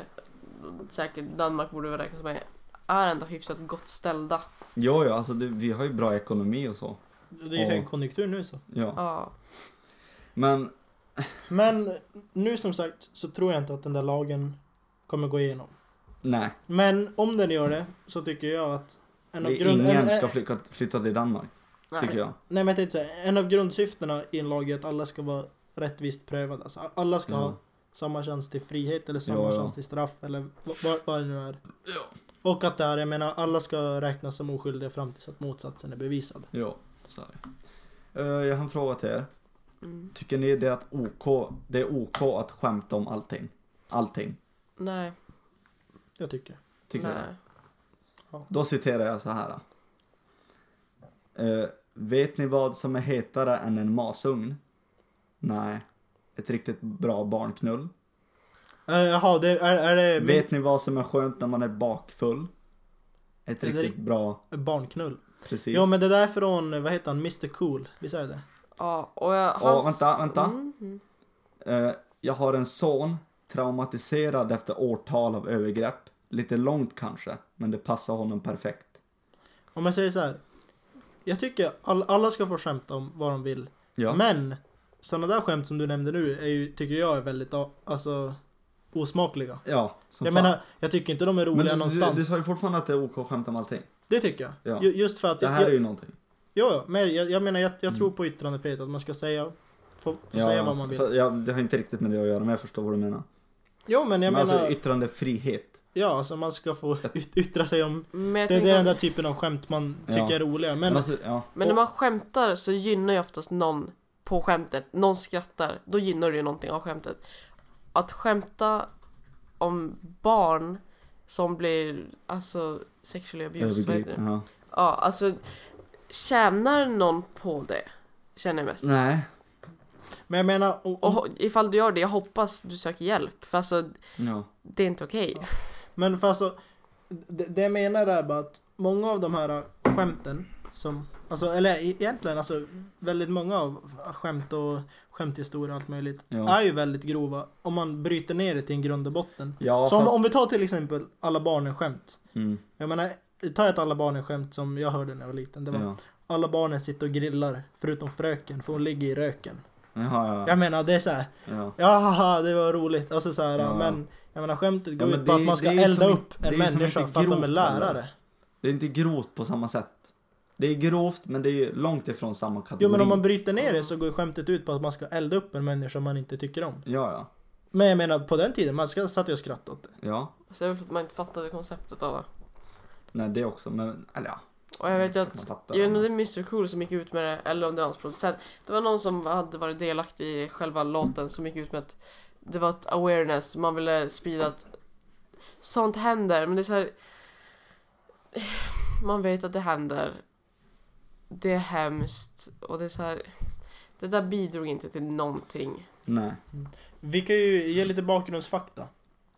säkert Danmark borde vi räknas med, är ändå hyfsat gott ställda. Jo, ja, alltså det, vi har ju bra ekonomi och så. Det är ju högkonjunktur nu så. Ja. Ja. Men, Men nu som sagt så tror jag inte att den där lagen kommer gå igenom. nej. Men om den gör det så tycker jag att en av, Det, grund, ingen en, ska flytta, flytta till Danmark, Nej. tycker jag. nej, men jag tänkte säga, en av grundsyftena i en lag är att alla ska vara rättvist prövade. Alltså, alla ska Ja. ha samma chans till frihet eller samma Ja, ja. chans till straff eller vad, vad, det nu är. Och att det här, jag menar, alla ska räknas som oskyldiga fram tills att motsatsen är bevisad. Ja, så är det. Eh, jag har en fråga till er. Mm. Tycker ni det är, att OK, det är OK att skämta om allting? Allting? Nej. Jag tycker. Tycker Nej. jag. Då citerar jag så här. Eh, vet ni vad som är hetare än en masugn? Nej. Ett riktigt bra barnknull? Eh, Jaha, det, är, är det Vet ni vad som är skönt när man är bakfull? Ett Är det riktigt bra, barnknull? precis. Jo men det där är från, vad heter han, Mr Cool? Visst är det det? Ja, och jag... Åh, vänta, vänta. Mm. Eh, jag har en son, traumatiserad efter årtal av övergrepp. Lite långt kanske, men det passar honom perfekt. Om jag säger så här. Jag tycker all, alla ska få skämta om vad de vill. Ja. Men sådana där skämt som du nämnde nu är ju, tycker jag är väldigt alltså, osmakliga. Ja, som jag fan. menar, jag tycker inte de är roliga Men du, någonstans. du, du sa ju fortfarande att det är OK att skämta om allting. Det tycker jag. Ja. Ju, just för att Det jag, här är jag, ju någonting. jo, jo, men jag, jag menar jag, jag Mm. tror på yttrandefrihet, att man ska säga, få, få Ja, säga vad man vill. för- Ja, det har inte riktigt med det att göra, men jag förstår vad du menar. Jo men jag men menar, alltså yttrandefrihet. ja alltså man ska få yt, yttra sig om, det, är den att- där typen av skämt man tycker Ja. är roliga. Men, Men, alltså, ja. Men när man skämtar så gynnar ju oftast någon på skämtet. Någon skrattar, då gynnar det ju någonting av skämtet. Att skämta om barn som blir alltså sexually abused. vad heter det? Ja. Ja, alltså tjänar någon på det? Känner jag mest. Nej. men jag menar, om, om, Och ifall du gör det, jag hoppas du söker hjälp. För alltså, Ja. det är inte okej. Men för alltså, det, det jag menar är bara att många av de här skämten som, alltså, eller e- egentligen alltså väldigt många av skämt och skämthistorier och allt möjligt Ja. är ju väldigt grova om man bryter ner det till en grund och botten. Ja, Så om, fast... om vi tar till exempel alla barnen skämt. Mm. Jag menar, ta ett alla barnen skämt som jag hörde när jag var liten. Det var Ja. alla barnen sitter och grillar förutom fröken för hon ligger i röken. Jaha, ja. Jag menar det är så här, ja. ja det var roligt. Alltså så här, Ja. men jag menar skämtet går men ut på att man ska elda upp en människa för att de är lärare. heller. Det är inte grovt på samma sätt. Det är grovt, men det är ju långt ifrån samma kategori. Jo men om man bryter ner det så går ju skämtet ut på att man ska elda upp en människa man inte tycker om. Ja, ja. Men jag menar på den tiden, man ska, satt ju och skrattade åt det. Ja. Så det är väl för att man inte fattade konceptet av det. Nej, det också, men... Eller ja. Och jag vet ju att. Jag vet inte om det är Mr Cool som gick ut med det eller om det var hans producent. Det var någon som hade varit delaktig i själva låten som gick ut med att det var ett awareness, man ville sprida att sånt händer, men det är så här. Man vet att det händer. Det är hemskt och det är så här. Det där bidrog inte till någonting. Nej. Vi kan ju ge lite bakgrundsfakta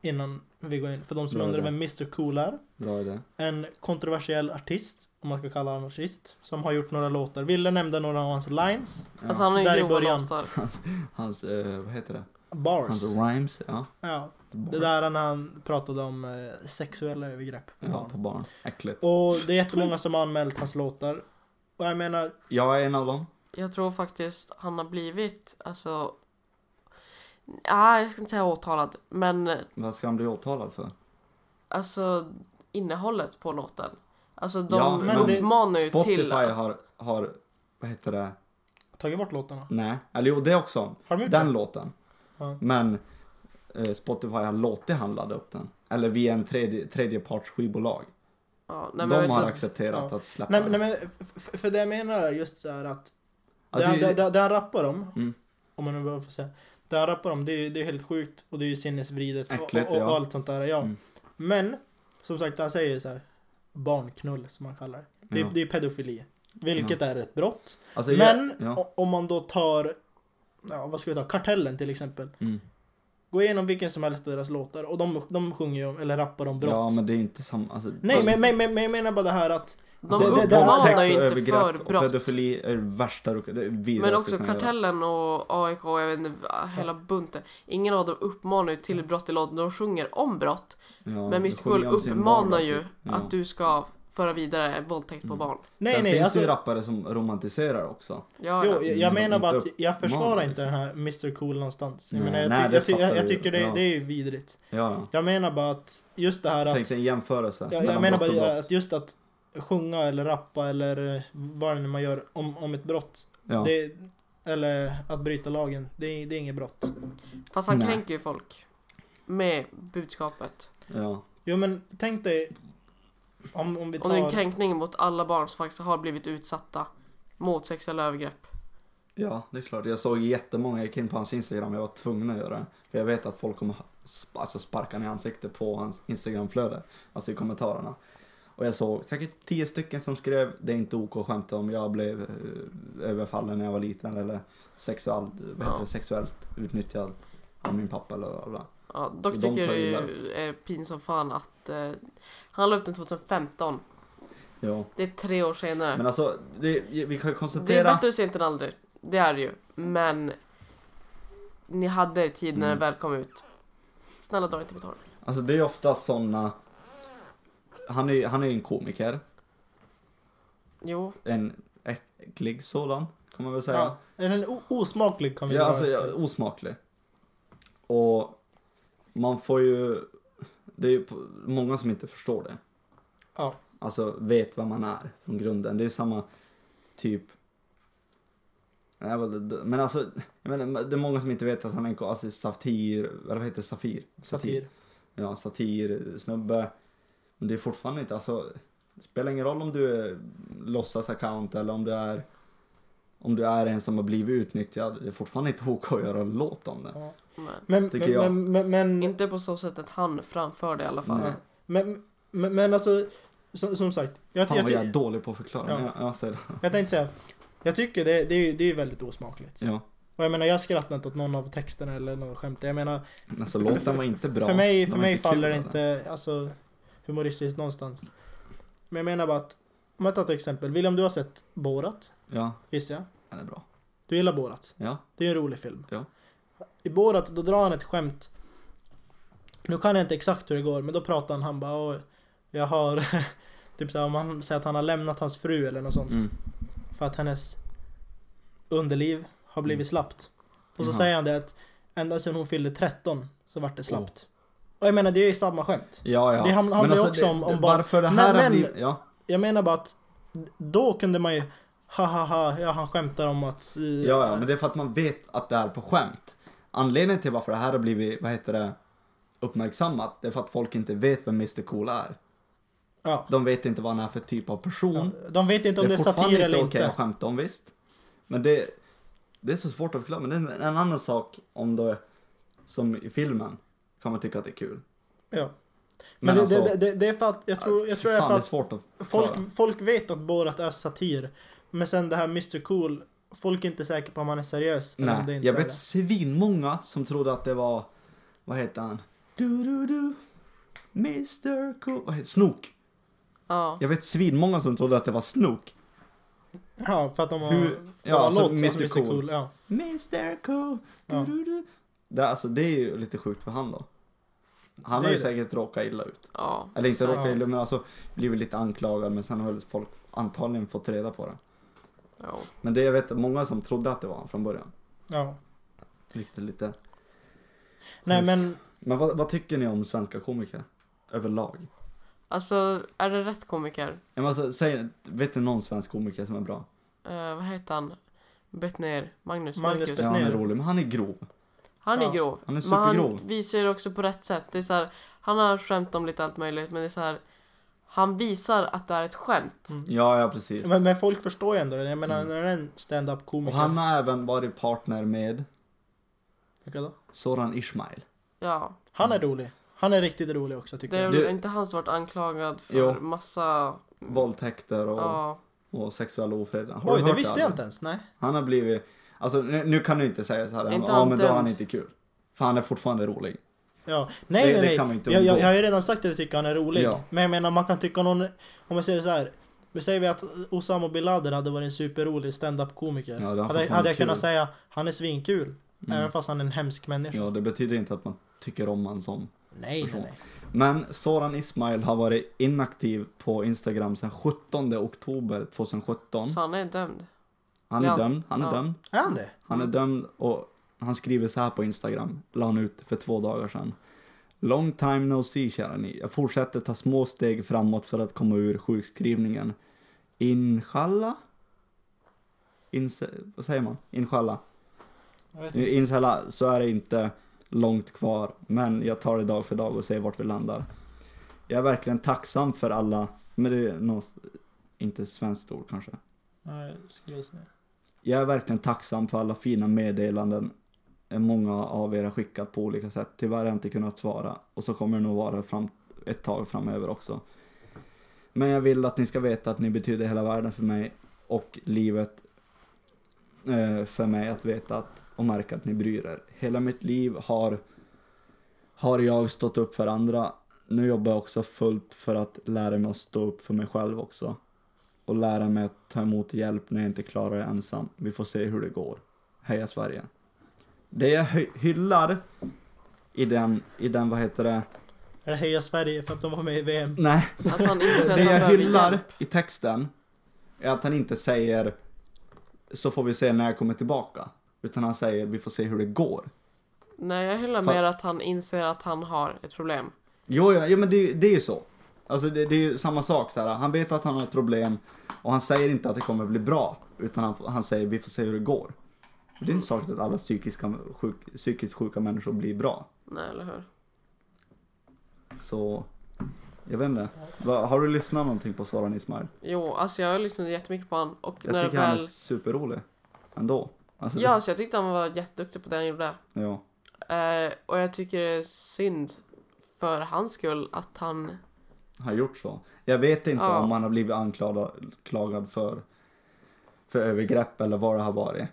innan vi går in. För de som undrar vem Mr Cool är. Bra idé. En kontroversiell artist, om man ska kalla honom artist, som har gjort några låtar. Ville nämnde några av hans lines. Ja. Alltså han har ju Där i grova början. låtar. Hans, eh, vad heter det? Bars. Hans rhymes, ja. Ja, det där när han pratade om eh, sexuella övergrepp på Ja, barn. på barn. Äckligt. Och det är jättemånga som har anmält hans låtar. Och jag menar, Jag är en av dem. Jag tror faktiskt han har blivit, alltså... Ja, jag ska inte säga åtalad, men Vad ska han bli åtalad för? alltså innehållet på låten. Alltså de Ja, men det- uppmanar ju Spotify till att... har, har, vad heter det? tagit bort låtarna. Nej, eller jo det också. Har de Den det? låten. Ja. Men eh, Spotify har låtit han ladda upp den. Eller via en tredje, tredjeparts skivbolag. Ja, nej, De har att- accepterat ja. att släppa Nej, nej men för det jag menar är just så här att Ja, det, han, det- det, det, han rappar om, Mm. om man nu behöver få säga. Det han rappar om, det är, det är helt sjukt och det är ju sinnesvridet och, Äckligt, och, och, ja. allt sånt där. Ja. Mm. Men, som sagt, han säger så här barnknull som man kallar det. Det, Ja. är- det är pedofili. Vilket är ett brott. Alltså, Men om man då tar, ja vad ska vi ta, Kartellen till exempel. Mm. Gå igenom vilken som helst av deras låtar och de, de sjunger ju om, eller rappar om brott. ja, men det är inte samma... Alltså, Nej alltså, men, men, men, men jag menar bara det här att De det- uppmanar ju och inte för och brott. pedofili är värsta det Men också. Kartellen och AIK, jag vet inte, hela bunten. Ingen av dem uppmanar ju till brott i låten, de sjunger om brott. Ja, men Mr Cool uppmanar ju typ. Ja. att du ska föra vidare våldtäkt på Mm. barn. Nej Sen nej finns alltså, det ju rappare som romantiserar också. Ja, Jo, ja. jag, jag Mm, menar bara att jag försvarar uppmanar, inte den här Mr Cool någonstans. Jag, Nej, menar, jag, nej, ty- det jag, ty- jag, jag tycker det, Ja. det är ju vidrigt. Ja, ja. Jag menar bara att just det här att... Tänk sig en jämförelse. Jag, mellan jag menar bara att just att sjunga eller rappa eller eh, vad det nu man gör om, om ett brott. Ja. Det, eller att bryta lagen. Det, är- det är inget brott. Fast han Nej. kränker ju folk. Med budskapet. ja. Jo men tänk dig om, om vi Och det är en tar... kränkning mot alla barn som faktiskt har blivit utsatta mot sexuella övergrepp. ja, det är klart. Jag såg jättemånga, jag gick in på hans Instagram, jag var tvungen att göra det. För jag vet att folk kommer sp- alltså sparka ner ansiktet på hans Instagramflöde. Alltså i kommentarerna. Och jag såg säkert tio stycken som skrev det är inte OK att skämta om jag blev eh, överfallen när jag var liten eller sexuellt, Ja. sexuellt utnyttjad av min pappa eller vad det var. Ja, dock De tycker det är pinsamt fan att eh, han la upp den 2015. Ja. Det är tre år senare. Men alltså, det, vi kan det är konstatera... bättre sent än aldrig. Det är det ju. Men ni hade er tid när Mm. den väl kom ut. Snälla dra inte mitt hår. Alltså det är ofta såna... Han är, han är en komiker. Jo, En äcklig sådan, kan man väl säga. Ja. O- osmaklig kan vi Ja, alltså osmaklig. Och man får ju... Det är ju många som inte förstår det. Ja. Alltså vet vad man är från grunden. Det är samma typ... Men alltså, jag menar, det är många som inte vet att han är en alltså, satir, vad heter det, safir? Satir. Ja, satir, snubbe. Men det är fortfarande inte, alltså, det spelar ingen roll om du är låtsas-account eller om du är om du är en som har blivit utnyttjad, det är fortfarande inte OK att göra en låt om det. Ja. Men Men, Tycker men, jag. men, men, men, inte på så sätt att han framför det i alla fall. Nej. men, men, men alltså, som, som sagt. Jag, Fan jag, vad jag är dålig på att förklara. Ja. Jag, jag säger det. jag tänkte säga. Jag tycker det, det, är, det är väldigt osmakligt. Ja. Och jag menar, jag skrattar inte åt någon av texterna eller något skämt. Jag menar, Alltså låten var inte bra. för mig, för mig faller det inte alltså, humoristiskt någonstans. Men jag menar bara att, om jag tar ett exempel. William, du har sett Borat, Ja, gissar jag. den är bra. Du gillar Borat. Ja. Det är en rolig film. Ja. I Borat, då drar han ett skämt. Nu kan jag inte exakt hur det går, men då pratar han, han bara "Åh, Jag har... typ såhär, om han säger att han har lämnat hans fru eller något sånt. Mm. För att hennes underliv har blivit Mm. slappt. Och så Jaha. säger han det att ända sedan hon fyllde 13 så vart det slappt. Och jag menar, det är ju samma skämt. Ja, ja. Det handlar ju alltså, också det- om- om barn. Varför det här men- blivit... Ja. Jag menar bara att då kunde man ju ha ha ha, ja han skämtar om att... eh, Ja, ja, men det är för att man vet att det är på skämt. Anledningen till varför det här har blivit, vad heter det, uppmärksammat, det är för att folk inte vet vem Mr Cool är. ja. De vet inte vad han är för typ av person. Ja, De vet inte om det är, fortfarande satir eller inte inte. okej att skämta om, visst. Men det, det är så svårt att förklara. Men det är en, en annan sak om det, som i filmen, kan man tycka att det är kul. Ja. Men, Men det, alltså- det, det, det är för att, jag tror, jag tror det är Fan, för det är att att folk, folk vet att Borat är satir. Men sen det här Mr Cool, folk är inte säkra på om han är seriös. eller om det Nej, inte jag vet svinmånga som trodde att det var, vad heter han? Du, du, du, Mr Cool, vad heter Snook. Ja. Jag vet svinmånga som trodde att det var Snook. Ja, för att de har, Hur- de ja, har alltså låt, Mr. alltså Mr Cool. Cool. Ja. Mr Cool, du, Ja. du, du. Det, alltså, det är ju lite sjukt för han då. Han Det har är ju det. säkert råkat illa ut. ja. Eller inte råkat illa, men alltså blivit lite anklagad. Men sen har väl folk antagligen fått reda på det. Ja. Men det jag vet många som trodde att det var han från början. ja. Riktigt lite. Nej men, Men vad, vad tycker ni om svenska komiker? Överlag? Alltså, är det rätt komiker? Jag måste alltså, säga, vet du någon svensk komiker som är bra? Eh, vad heter han? Bettner? Magnus? Magnus Marcus? Bettner. Ja, han är rolig, men han är grov. Han är Ja. grov. Han är Men han supergrov. visar det också på rätt sätt. Det är så här, han har skämt om lite allt möjligt, men det är så här. Han visar att det är ett skämt. Mm. Ja, ja precis. men, men folk förstår ju ändå det. Jag menar, Mm. när det är en stand-up Och komiker. han har även varit partner med Vilka då? Soran Ismail. Ja. Han är rolig. Han är riktigt rolig också tycker Det är jag. väl Du- inte han som varit anklagad för Jo. massa... Våldtäkter och, Ja. och sexuell ofred. Har Oj, du det visste jag inte ens. Nej. Han har blivit, alltså nu, nu kan du inte säga så här, Inte ja men då är han inte kul. För han är fortfarande rolig. Ja. Nej, Det- nej, det nej. kan man inte jag, jag, jag har ju redan sagt att jag tycker han är rolig. Ja. Men jag menar, man kan tycka någon... Om jag säger så här. Vi säger vi att Osama bin Laden hade varit en superrolig stand-up komiker. Ja, hade, hade jag kunnat kul. säga han är svinkul. Mm. Även fast han är en hemsk människa. Ja, det betyder inte att man tycker om han som. Nej, nej, person. nej. Men Soran Ismail har varit inaktiv på Instagram sedan 17 oktober 2017. Så han är dömd. Han är Ja. dömd, han är Ja. dömd. Är han det? Han är dömd och han skriver så här på Instagram, la han ut för två dagar sedan. Long time no see kära ni. Jag fortsätter ta små steg framåt för att komma ur sjukskrivningen. Inshallah? Inse, vad säger man? Inshallah. Jag. Inshallah så är det inte långt kvar, men jag tar det dag för dag och ser vart vi landar. Jag är verkligen tacksam för alla, men det är något, inte svenskt ord kanske. Nej, jag visa det. Jag är verkligen tacksam för alla fina meddelanden många av er har skickat på olika sätt. Tyvärr har jag inte kunnat svara och så kommer det nog vara fram, ett tag framöver också. Men jag vill att ni ska veta att ni betyder hela världen för mig och livet eh, för mig att veta att och märka att ni bryr er. Hela mitt liv har har jag stått upp för andra. Nu jobbar jag också fullt för att lära mig att stå upp för mig själv också. Och lära mig att ta emot hjälp när jag inte klarar det ensam. Vi får se hur det går. Heja Sverige. Det jag hy- hyllar i den, i den, vad heter det? Är det Heja Sverige för att de var med i VM? Nej, Att han inser att det jag hyllar hjälp. i texten är att han inte säger så får vi se när jag kommer tillbaka. Utan han säger vi får se hur det går. Nej, jag hyllar Fan. mer att han inser att han har ett problem. Jo, ja, ja men det, det är ju så. Alltså det, det är ju samma sak så här. Han vet att han har ett problem och han säger inte att det kommer bli bra. Utan han, han säger vi får se hur det går. Det är inte sagt att alla psykiska, sjuk, psykiskt sjuka människor blir bra. Nej, eller hur? Så, jag vet inte. Har du lyssnat någonting på Soran Ismail? Jo, alltså jag har lyssnat jättemycket på han och Jag när tycker väl... han är superrolig. Ändå. Alltså, Ja, så jag tyckte han var jätteduktig på det han gjorde. ja. Eh, och jag tycker det är synd för hans skull att han... har gjort så. Jag vet inte Ja. om han har blivit anklagad klagad för, för övergrepp eller vad det har varit.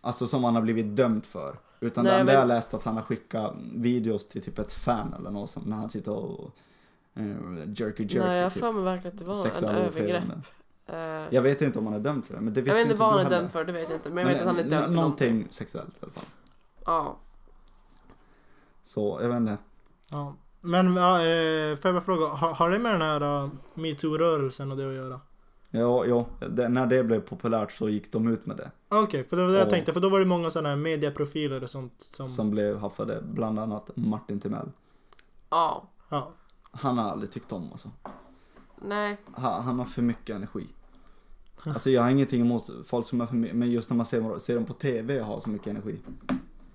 Alltså som han har blivit dömd för. Utan Nej, det enda men- jag läst att han har skickat videos till typ ett fan eller något som när han sitter och uh, jerky jerky Nej, jag har typ. för mig verkligen att det var en Sexuella övergrepp. Eh, jag Jag vet inte om han är dömd för det, men det visste vet inte vad han är heller. dömd för, det vet jag inte. Men jag vet att han är dömd för någonting. Någonting sexuellt i alla fall. Ja. Så, jag vet inte. Ja. Men ja, eh, får jag bara fråga, har, har det med den här uh, metoo-rörelsen och det att göra? Ja, ja det, när det blev populärt så gick de ut med det. Okej, för det var det jag Och- tänkte, för då var det många sådana här mediaprofiler och sånt som... Som blev haffade, bland annat Martin Timell. Ja. Ja. Han har aldrig tyckt om alltså. Nej. Han, han har för mycket energi. Alltså jag har ingenting emot folk som har för mycket, men just när man ser, ser dem på TV och har så mycket energi.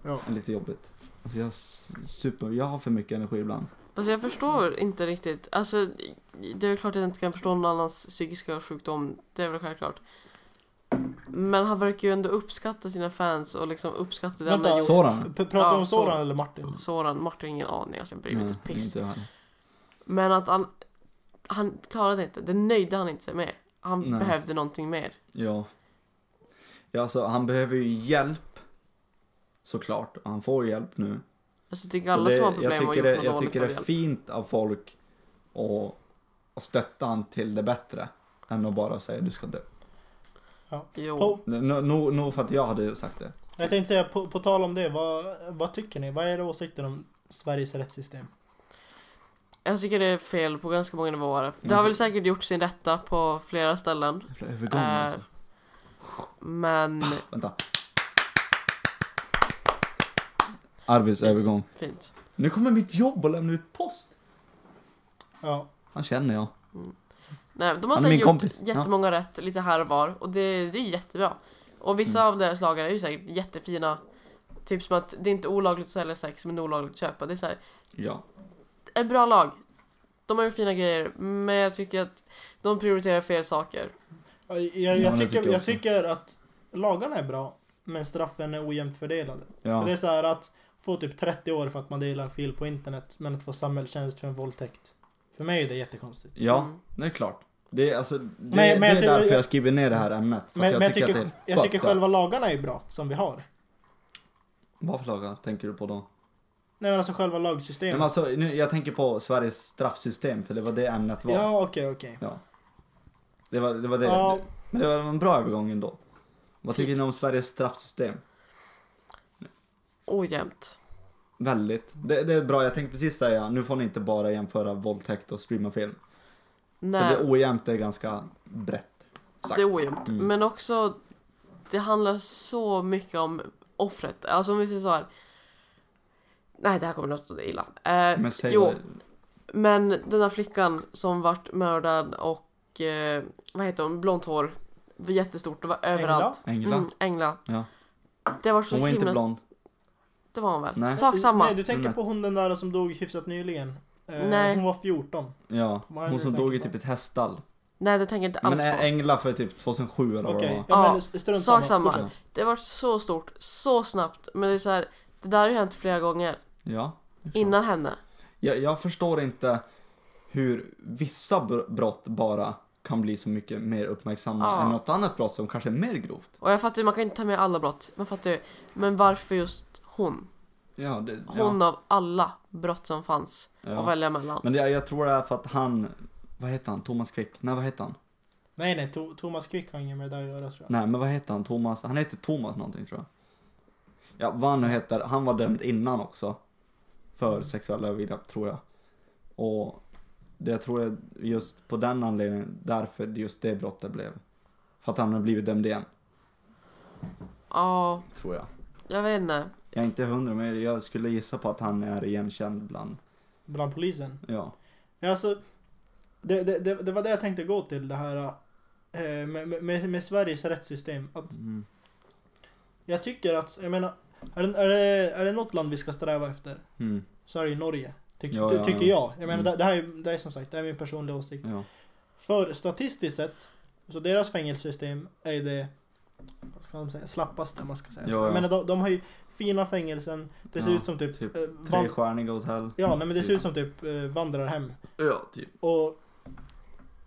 Ja. Det är lite jobbigt. Alltså jag, super, jag har för mycket energi ibland. Fast jag förstår inte riktigt. Alltså, det är klart att jag inte kan förstå någon annans psykiska sjukdom. Det är väl självklart. Men han verkar ju ändå uppskatta sina fans och liksom uppskatta det han Vänta, har gjort. Soran? P- Pratar Ja, du om Soran Soran. eller Martin? Soran, Martin har ingen aning. Alltså jag bryr mig inte ett piss. inte jag heller. Men att han... Han klarade inte. Det nöjde han inte sig med. Han Nej. behövde någonting mer. Ja. Ja alltså han behöver ju hjälp. Såklart. Han får hjälp nu. Alltså jag tycker alla det, som har problem jag har gjort det, något jag tycker det är fint av folk att, att stötta han till det bättre. Än att bara säga du ska dö. Jo. På, Nog no, för att jag hade sagt det. jag tänkte säga, på, på tal om det, vad, vad tycker ni? Vad är era åsikter om Sveriges rättssystem? Jag tycker det är fel på ganska många nivåer. Det Men har väl säkert gjort sin rätta på flera ställen. Övergång Eh, alltså. Men... Vänta. Arvids Fint. Fint. Nu kommer mitt jobb att lämna ut post. Ja. Han känner jag. Nej, de har säkert gjort kompis. jättemånga rätt lite här och var. Och det, det är jättebra. Och vissa Mm. av deras lagar är ju säkert jättefina. Typ som att det är inte olagligt att sälja sex men olagligt att köpa. Det är så här, Ja. en bra lag. De har gjort fina grejer men jag tycker att de prioriterar fel saker. Jag, jag, Ja, jag, tycker, jag tycker att lagarna är bra, men straffen är ojämnt fördelade. För det Ja. är så här att få typ 30 år för att man delar fil på internet, men att få samhällstjänst för en våldtäkt. För mig är det jättekonstigt. Ja, Mm. det är klart. Det är, alltså, det, Men- men det jag är tycker- därför jag- jag skriver ner det här ämnet. Men, att men jag tycker, jag, det är tycker själva lagarna är bra, som vi har. Vad för lagar tänker du på då? Nej men alltså själva Men lagsystemet. alltså, nu, jag tänker på Sveriges straffsystem, för det var det ämnet var. Ja, okej, okej. Det var det. Var det. Ja. Men det var en bra övergång ändå. Vad tycker ni om Sveriges straffsystem? Ojämnt. Väldigt. Det, det är bra, jag tänkte precis säga, nu får ni inte bara jämföra våldtäkt och streama film. För Nej, det ojämnt är ganska brett. sagt. det är ojämnt. Mm. Men också, det handlar så mycket om offret. Alltså om vi säger så här. Nej, det här kommer låta illa. Eh, Men säg jo, vad- men den där flickan som vart mördad och, eh, vad heter hon, blont hår. Jättestort, det var överallt. Engla? Mm, Engla. Ja. Det var så Hon var inte himla... blond. Det var hon väl? Nej. Sak samma. Nej, du tänker Nej. på hon den där som dog hyfsat nyligen. Eh, Nej. Hon var 14. Ja, Vad är hon som dog i typ ett häststall. Nej, det tänker jag inte alls Men på. Ä- Engla för typ 2007 eller vad Okej, det var. ja, Ja, men strunt sak samma. Fortsätt. Det var så stort, så snabbt. Men det är så här, det där har ju hänt flera gånger. Ja. Innan henne. Jag, jag förstår inte hur vissa br- brott bara kan bli så mycket mer uppmärksamma Ja. än något annat brott som kanske är mer grovt. Och jag fattar ju, man kan inte ta med alla brott. Man fattar ju. Men varför just hon? Ja, det, hon ja. av alla brott som fanns att ja. välja mellan. Men det, jag tror det är för att han, vad heter han? Thomas Quick? Nej, vad heter han? Nej, nej, to Thomas Quick har inget med det att göra tror jag. Nej, men vad heter han? Thomas? Han heter Thomas någonting tror jag. Ja, vad han nu heter. Han var dömd innan också. För sexuella övergrepp, tror jag. Och det jag tror är just på den anledningen, därför just det brottet blev. För att han har blivit dömd igen, Ja, tror jag. jag vet inte. Jag är inte hundra, men jag skulle gissa på att han är igenkänd bland, Bland polisen. ja. Alltså, det, det, det, det var det jag tänkte gå till, det här eh, med, med, med Sveriges rättssystem. Att Mm. jag tycker att, jag menar, är det, är, det, är det något land vi ska sträva efter Mm. så är det ju Norge. Tyck, Ja, ty, ja, tycker ja. jag. Jag menar, Mm. det, det, här är, det är som sagt, det är min personliga åsikt. Ja. För statistiskt sett, så deras fängelsesystem är det vad ska man säga, slappaste man ska säga. Ja, ja. Jag menar, de, de har ju fina fängelsen, det ser Ja, ut som typ... typ eh, van- Trestjärniga hotell. ja, nej, men det ser ut som typ eh, vandrarhem. Ja, typ. Och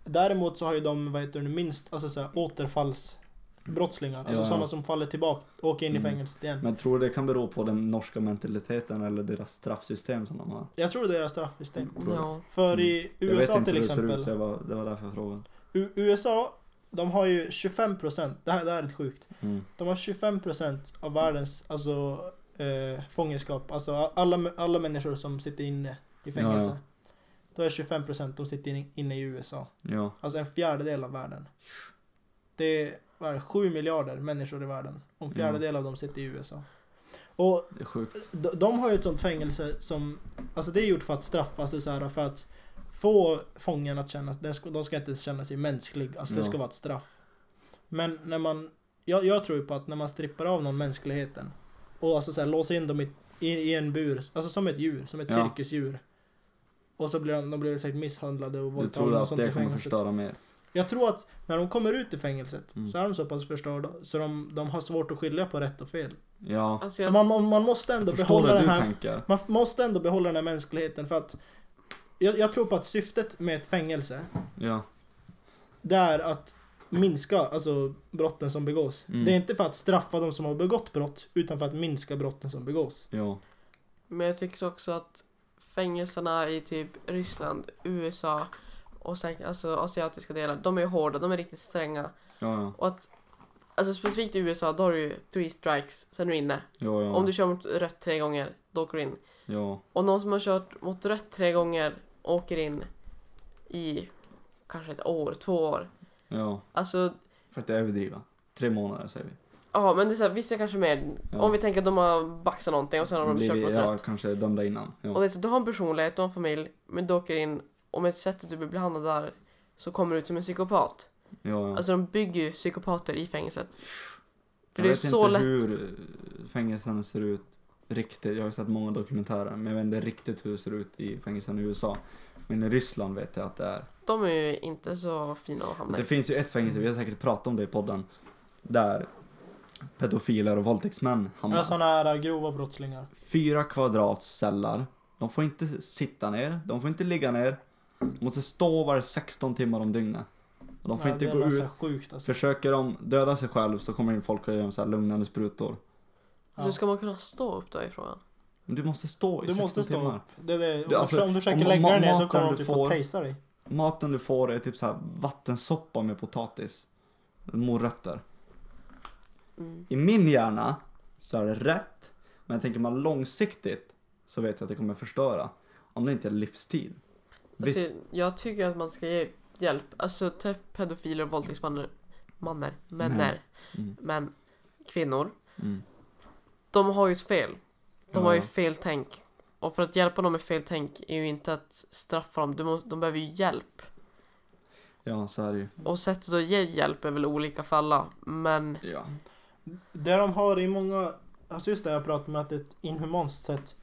däremot så har ju de, vad heter det, minst, alltså så här, återfallsbrottslingar. Alltså Ja, ja. sådana som faller tillbaka och åker in i Mm. fängelset igen. Men tror du det kan bero på den norska mentaliteten eller deras straffsystem som de har? Jag tror det är deras straffsystem. Ja. För i Mm. jag vet USA inte till hur det ser exempel. ut, så jag var, det var därför jag frågade. U- USA, de har ju 25%, det här, det här är sjukt. Mm. De har 25% av världens alltså, eh, fångenskap. Alltså alla, alla människor som sitter inne i fängelse. Ja, Då är 25% de sitter in, inne i USA. Ja. Alltså en fjärdedel av världen. Det är, vad är det, 7 miljarder människor i världen. Och en fjärdedel av dem sitter i USA. Och de, de har ju ett sånt fängelse som, alltså det är gjort för att straffa, alltså så här, för att få fången att känna, den ska, de ska inte känna sig mänsklig, alltså det Ja. ska vara ett straff. Men när man, jag, jag tror ju på att när man strippar av någon mänskligheten och alltså så här, låser in dem i, i, i en bur, alltså som ett djur, som ett Ja. cirkusdjur. Och så blir de, de blir säkert misshandlade och Du tror våldtagna och att sånt i det kommer fängelset. förstöra mer? Jag tror att när de kommer ut i fängelset Mm. så är de så pass förstörda så de, de har svårt att skilja på rätt och fel. Ja. Alltså Så jag, man, man, man måste ändå behålla den här tänker. man måste ändå behålla den här mänskligheten för att jag, jag tror på att syftet med ett fängelse Ja. det är att minska alltså, brotten som begås. Mm. Det är inte för att straffa de som har begått brott utan för att minska brotten som begås. Ja. men jag tycker också att fängelserna i typ Ryssland, USA och säkert alltså asiatiska delar, de är hårda, de är riktigt stränga. Ja, ja. Och att, alltså specifikt i USA, då har du ju three strikes, sen är du inne. Ja, ja. Om du kör mot rött tre gånger, då åker du in. Ja. Och någon som har kört mot rött tre gånger åker in i kanske ett år, två år. Ja. Alltså, För att överdriva. Tre månader säger vi. ja men det är så här, vissa kanske mer. Ja. Om vi tänker att de har baxat någonting och sen har de Blir kört mot ja, rött. kanske dömda innan. Ja. Och det är så, du har en personlighet, du har en familj, men du åker in och med sättet du blir behandlad där så kommer du ut som en psykopat. ja, ja. Alltså de bygger ju psykopater i fängelset. För jag det är vet så inte lätt. hur fängelserna ser ut riktigt. Jag har sett många dokumentärer, men jag vet inte riktigt hur det ser ut i fängelserna i USA. Men i Ryssland vet jag att det är. De är ju inte så fina att hamna Det i. finns ju ett fängelse, vi har säkert pratat om det i podden, där pedofiler och våldtäktsmän hamnar. Ja, sådana här grova brottslingar. Fyra kvadratscellar. De får inte sitta ner, de får inte ligga ner. De måste stå var 16 timmar om dygnet. Och de får Ja, inte det gå ut. sjukt alltså. Försöker de döda sig själv så kommer in folk och ger dem så här lugnande sprutor. Ja. Hur ska man kunna stå upp då i frågan? Men du måste stå i Du 16 måste stå timmar. upp. Det är det. Om, Det- alltså, du, om du försöker om lägga ma- dig ner så maten kommer de du typ får- att tejsa dig. Maten du får är typ så här vattensoppa med potatis. Morötter. Mm. I min hjärna så är det rätt. Men jag tänker man långsiktigt så vet jag att det kommer förstöra. Om det inte är livstid. Alltså, Visst. jag tycker att man ska ge hjälp. Alltså till pedofiler och våldtäktsmän, manner, männer, Mm. män, kvinnor. Mm. De har ju ett fel. De Ja, har ju ja. fel tänk. Och för att hjälpa dem med fel tänk är ju inte att straffa dem. De, de behöver ju hjälp. Ja, så är det ju. Och sättet att ge hjälp är väl olika för alla. Men Ja. Det de har i många, alltså just det jag pratade med att det är ett inhumant sätt.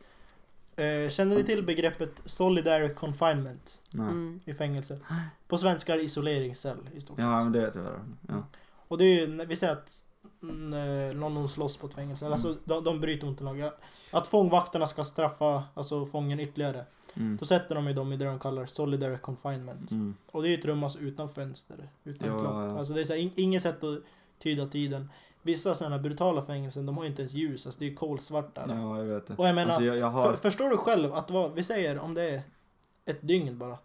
Eh, känner ni till begreppet solidary confinement Nej. mm, i fängelset? På svenska är det isoleringscell i stort Ja, sett. men det vet jag. Ja. Och det är ju, när vi säger att mm, någon, någon slåss på ett fängelse, Mm. alltså de, de bryter mot en lag. Att fångvakterna ska straffa alltså fången ytterligare. Mm. Då sätter de ju dem i det de kallar solidary confinement. Mm. Och det är ju ett rum alltså utan fönster, utan Ja, klock. ja, ja. Alltså det är så här, in, inget sätt att tyda tiden. Vissa sådana brutala fängelsen, de har ju inte ens ljus, alltså det är ju kolsvart där. Ja, jag vet det. Och jag menar, Alltså, jag, jag har... för, förstår du själv att vad, vi säger om det är ett dygn bara.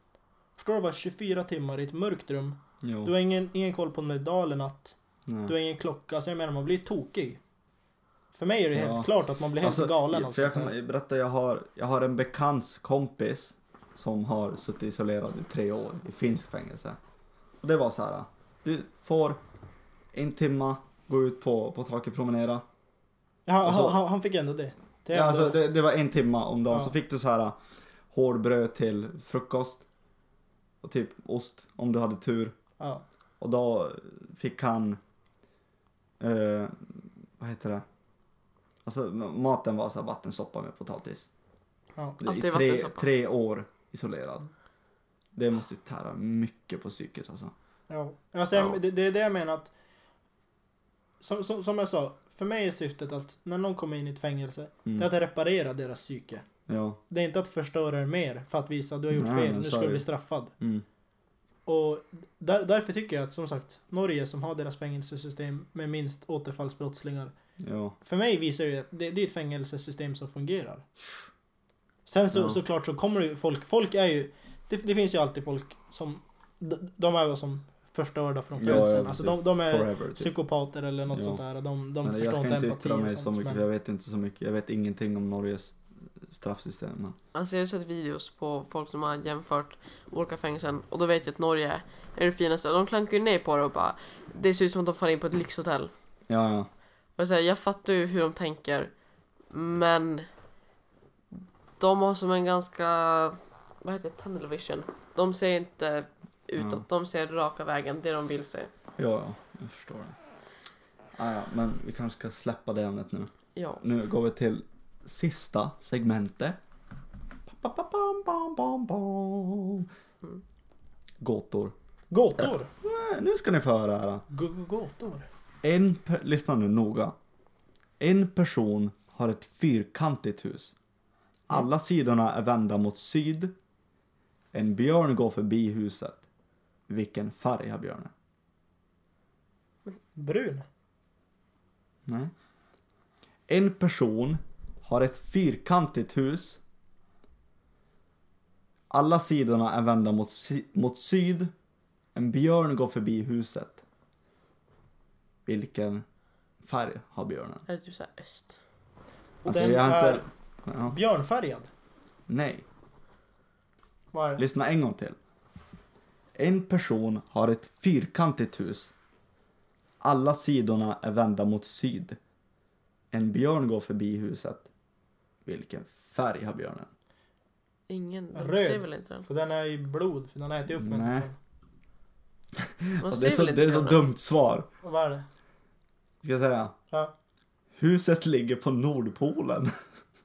Förstår du vad 24 timmar i ett mörkt rum, Jo. du har ingen, ingen koll på om det är dag eller natt, Nej. du har ingen klocka, alltså jag menar man blir tokig. För mig är det Ja. helt klart att man blir helt Alltså, galen För jag kan berätta, jag har, jag har en bekants kompis som har suttit isolerad i tre år i finsk fängelse. Och det var så här. Du får en timma, gå ut på, på taket, promenera. Ja, så- han, han, fick ändå det. det Ja, ändå, alltså, det, det var en timma om dagen, Ja. så fick du så här hårdbröd till frukost. Och typ ost, om du hade tur. ja. Och då fick han, eh, vad heter det? Alltså maten var så här vattensoppa med potatis. Ja. I Alltid tre, vattensoppa. tre år isolerad. Det måste ju tära mycket på psyket alltså. Ja, alltså, Ja. det, det är det jag menar att... Som, som, som jag sa, för mig är syftet att när någon kommer in i ett fängelse, det är Mm. att reparera deras psyke. Ja. Det är inte att förstöra det mer för att visa att du har gjort Nej, fel, men nu så ska är du det. bli straffad. Mm. Och där, därför tycker jag att som sagt, Norge som har deras fängelsesystem med minst återfallsbrottslingar. Ja. För mig visar det att det, det är ett fängelsesystem som fungerar. Sen så, Ja. såklart så kommer det ju folk, folk är ju, det, det finns ju alltid folk som, de, de är väl som förstörda från Ja, födseln. ja, alltså precis. de, de är Forever typ. psykopater eller något Ja. sånt där. De, de förstår jag ska inte inte empati yttra mig så mycket men- för jag vet inte så mycket. Jag vet ingenting om Norges straffsystem. Men... Alltså jag har sett videos på folk som har jämfört olika fängelsen och då vet jag att Norge är det finaste. De klankar ju ner på det och bara Det ser ut som att de far in på ett lyxhotell. Ja, ja. Och så här, jag fattar ju hur de tänker men de har som en ganska vad heter det, tunnel vision. De ser inte utåt, Ja. de ser raka vägen, det de vill se. Ja, ja. Jag förstår det. Ah, ja, men vi kanske ska släppa det ämnet nu. Ja. Nu går vi till sista segmentet. Mm. Gåtor. Gåtor! Eh, Nu ska ni få höra här. G- gåtor? En, lyssna nu noga. En person har ett fyrkantigt hus. Alla sidorna är vända mot syd. En björn går förbi huset. Vilken färg har björnen? Brun? Nej. En person har ett fyrkantigt hus. Alla sidorna är vända mot, sy- mot syd. En björn går förbi huset. Vilken färg har björnen? Är det typ såhär öst? Alltså, Den jag har är inte... Ja. björnfärgad? Nej, Vad är det? lyssna en gång till. En person har ett fyrkantigt hus. Alla sidorna är vända mot syd. En björn går förbi huset. Vilken färg har björnen? Ingen, de Röd. ser väl inte den? För den är i blod, för den har ätit upp Nej. människan. Man Och ser det är så, väl inte det är så dumt svar. Och vad är det? Ska jag säga? Ja. Huset ligger på Nordpolen.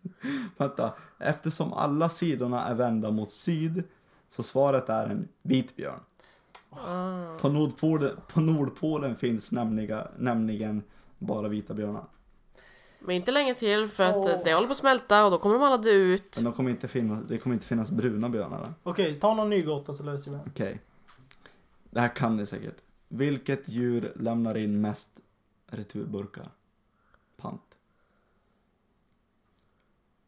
Vänta, eftersom alla sidorna är vända mot syd så svaret är en vit björn. Ah. På Nordpolen, på Nordpolen finns nämligen, nämligen bara vita björnar. Men inte länge till för att Åh. det håller på att smälta och då kommer de alla dö ut. Men de kommer inte finnas, det kommer inte finnas bruna björnar där. Okej, ta någon ny gåta så löser vi den. Okej. Det här kan ni säkert. Vilket djur lämnar in mest returburkar? Pant.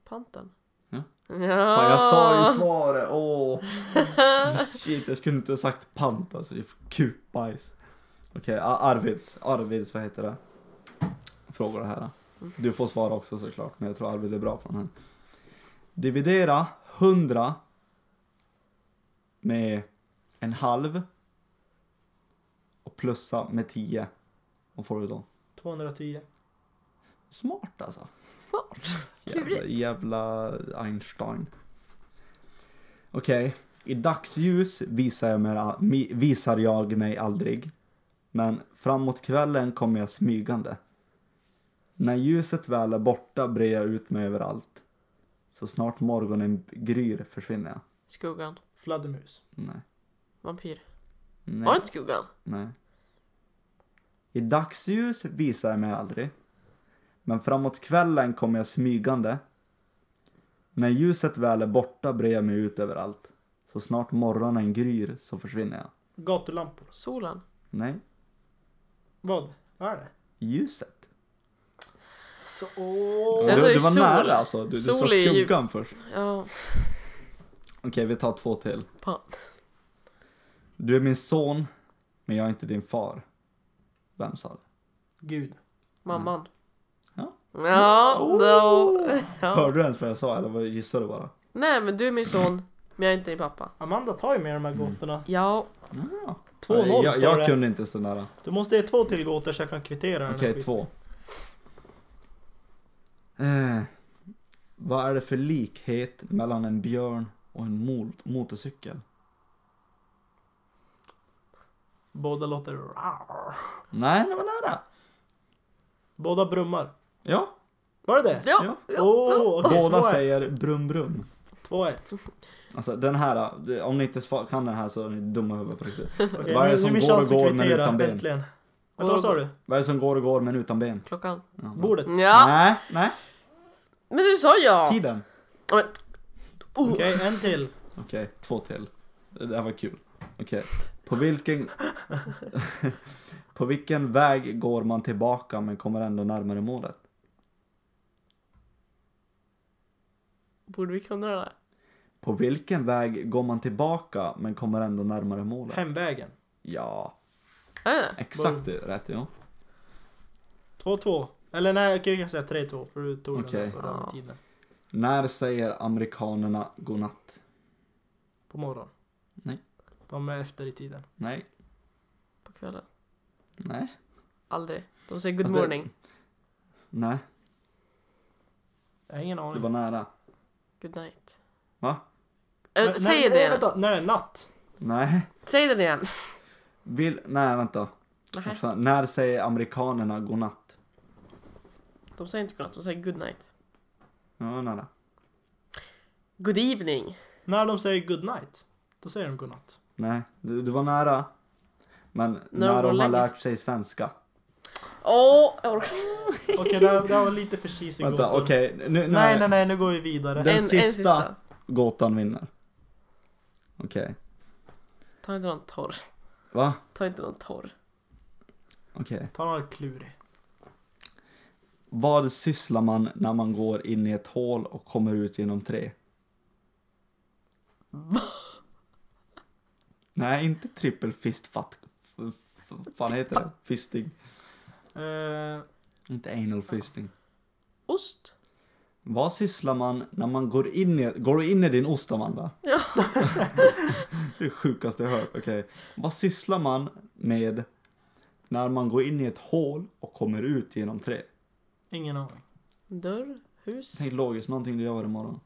Panten. Ja. Ja. Fan, jag sa ju svaret. Åh. Shit, jag skulle inte ha sagt pant alltså. Det Kukbajs. Okej, okay, Arvids. Arvids, vad heter det? Frågor det här. Du får svara också såklart, men jag tror Arvid är bra på den här. Dividera 100 med en halv och plussa med 10. Vad får du då? 210. Smart alltså. Smart. Jävla, jävla Einstein. Okej, i dagsljus visar jag, mig, mi- visar jag mig aldrig. Men framåt kvällen kommer jag smygande. När ljuset väl är borta brer jag ut mig överallt. Så snart morgonen gryr försvinner jag. Skuggan. Fladdermus. Nej. Vampyr. Nej. Var det inte skuggan? Nej. I dagsljus visar jag mig aldrig. Men framåt kvällen kommer jag smygande. När ljuset väl är borta brer jag mig ut överallt. Så snart morgonen gryr så försvinner jag. Gatulampor. Solen. Nej. Vad? Vad är det? Ljuset. Så, åh. Sen du, så är du var sol. nära alltså. Du, du sa är ljus. skuggan först. Ja, Okej, vi tar två till. fan. Du är min son, men jag är inte din far. Vem sa det? Gud. Mamman. Ja. Ja, då. Ja. Hörde du ens vad jag sa eller vad gissade du bara? Nej, men du är min son, men jag är inte din pappa. Amanda tar ju med de här gåtorna. Ja, Ja. 2-0 jag, jag kunde inte sådär. Du måste ge två till gåtor så jag kan kvittera Okej, två. Eh, vad är det för likhet mellan en björn och en mot- motorcykel? Båda låter rar. Nej, det var nära. Båda brummar. Ja, Var det det? ja. ja. Åh, okej, Båda 2-1. säger brum brum. 2-1. Alltså den här, om ni inte kan den här så är ni dumma huvudet på riktigt. Okej, Vad är det som går och går men utan ben? Äntligen. Vänta, vad sa du? Vad är det som går och går men utan ben? Klockan. Ja. Bordet? Ja, Nej, nej. Men du sa ja. Tiden. Oh. Okej, en till. Okej, två till. Det där var kul. Okej. På vilken... på vilken väg går man tillbaka men kommer ändå närmare målet? Borde vi kunna det där? På vilken väg går man tillbaka men kommer ändå närmare målet? Hemvägen. Ja, Är det det? exakt det, rätt ja. 2-2. Eller nej, jag kan säga 3-2 för du tog Okej. den förra Ja. tiden. När säger amerikanerna godnatt? På morgonen. Nej. De är efter i tiden. Nej, På kvällen? nej, Aldrig. De säger good det- morning. nej. Jag har ingen Det aning. var nära. Good night. Va? Äh, Men- säg nej, det igen. vänta, när det är natt. Nej. Säg den igen. Vill... Nej, vänta. Fan, När säger amerikanerna godnatt? De säger inte godnatt, de säger good night. Ja, nära. Good evening. När de säger good night, då säger de godnatt. Nej, du, du var nära. Men När när, de de har lärt sig svenska. Åh, jag orkar Okej, det, här- det här var lite för cheesy Vänta, gåtor. okej. Nu, nej, Nej, nej, nej, nu går vi vidare. Den en, sista. en sista. Gåtan vinner. Okej. Ta inte någon torr. Va? Ta inte någon torr. Okej. Ta några klurig. Vad sysslar man när man går in i ett hål och kommer ut genom tre? Nej, inte trippel fist fuck. F- f- fan heter det? Fisting. Eh, Inte anal fisting. Ost? Vad sysslar man när man går in i... Går du in i din ost, Amanda? Ja. det sjukaste jag hört. Okej. Vad sysslar man med när man går in i ett hål och kommer ut genom tre? Ingen aning. Dörr? Hus? Tänk logiskt, någonting du gör varje morgon.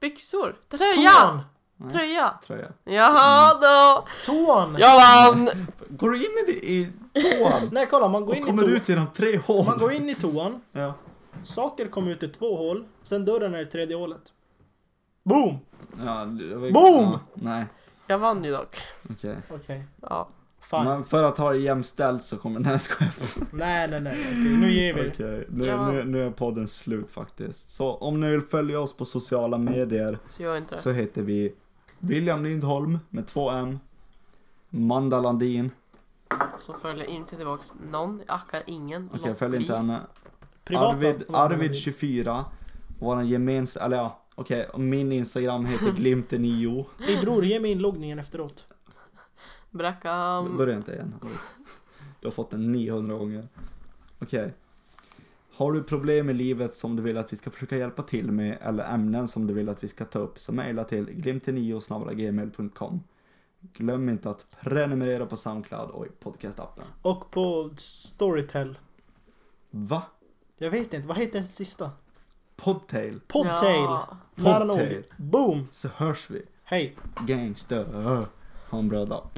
Byxor? Tröja? Nej. Tröja? Tröja. Jaha då! Toan! Jag vann! Går du in i, i toan Nej, kolla, man går och in i kommer ut genom tre hål? Man går in i toan, Ja. saker kommer ut i två hål, sen dörren är i tredje hålet. Boom! ja det var- Boom! Ja, nej, Jag vann ju dock. okej. Okej, Ja. Fan. Men för att ha det jämställt så kommer... Nej, jag. Nej, nej, nej. Okej, nu ger vi. Okej, nu, Ja. nu, nu är podden slut faktiskt. Så om ni vill följa oss på sociala medier Så gör inte det. så heter vi William Lindholm med två M. Manda Landin. Så följer inte tillbaks någon. Jag ackar ingen. Okej, följ inte bli. henne. Privata. Arvid, Arvid 24. Våran gemensamma, eller ja, okej, och min Instagram heter glimten9. Ey bror, ge mig inloggningen efteråt. Brackam. Börja inte igen. Du har fått den 900 gånger. Okej. Har du problem i livet som du vill att vi ska försöka hjälpa till med eller ämnen som du vill att vi ska ta upp så mejla till glimten9 Glöm inte att prenumerera på Soundcloud och i podcastappen. Och på Storytel. Va? Jag vet inte, vad heter den sista? Podtail? Podtail. Ja. Nära nog. Boom! Så hörs vi. Hej. Gangster. Ha en bra dag.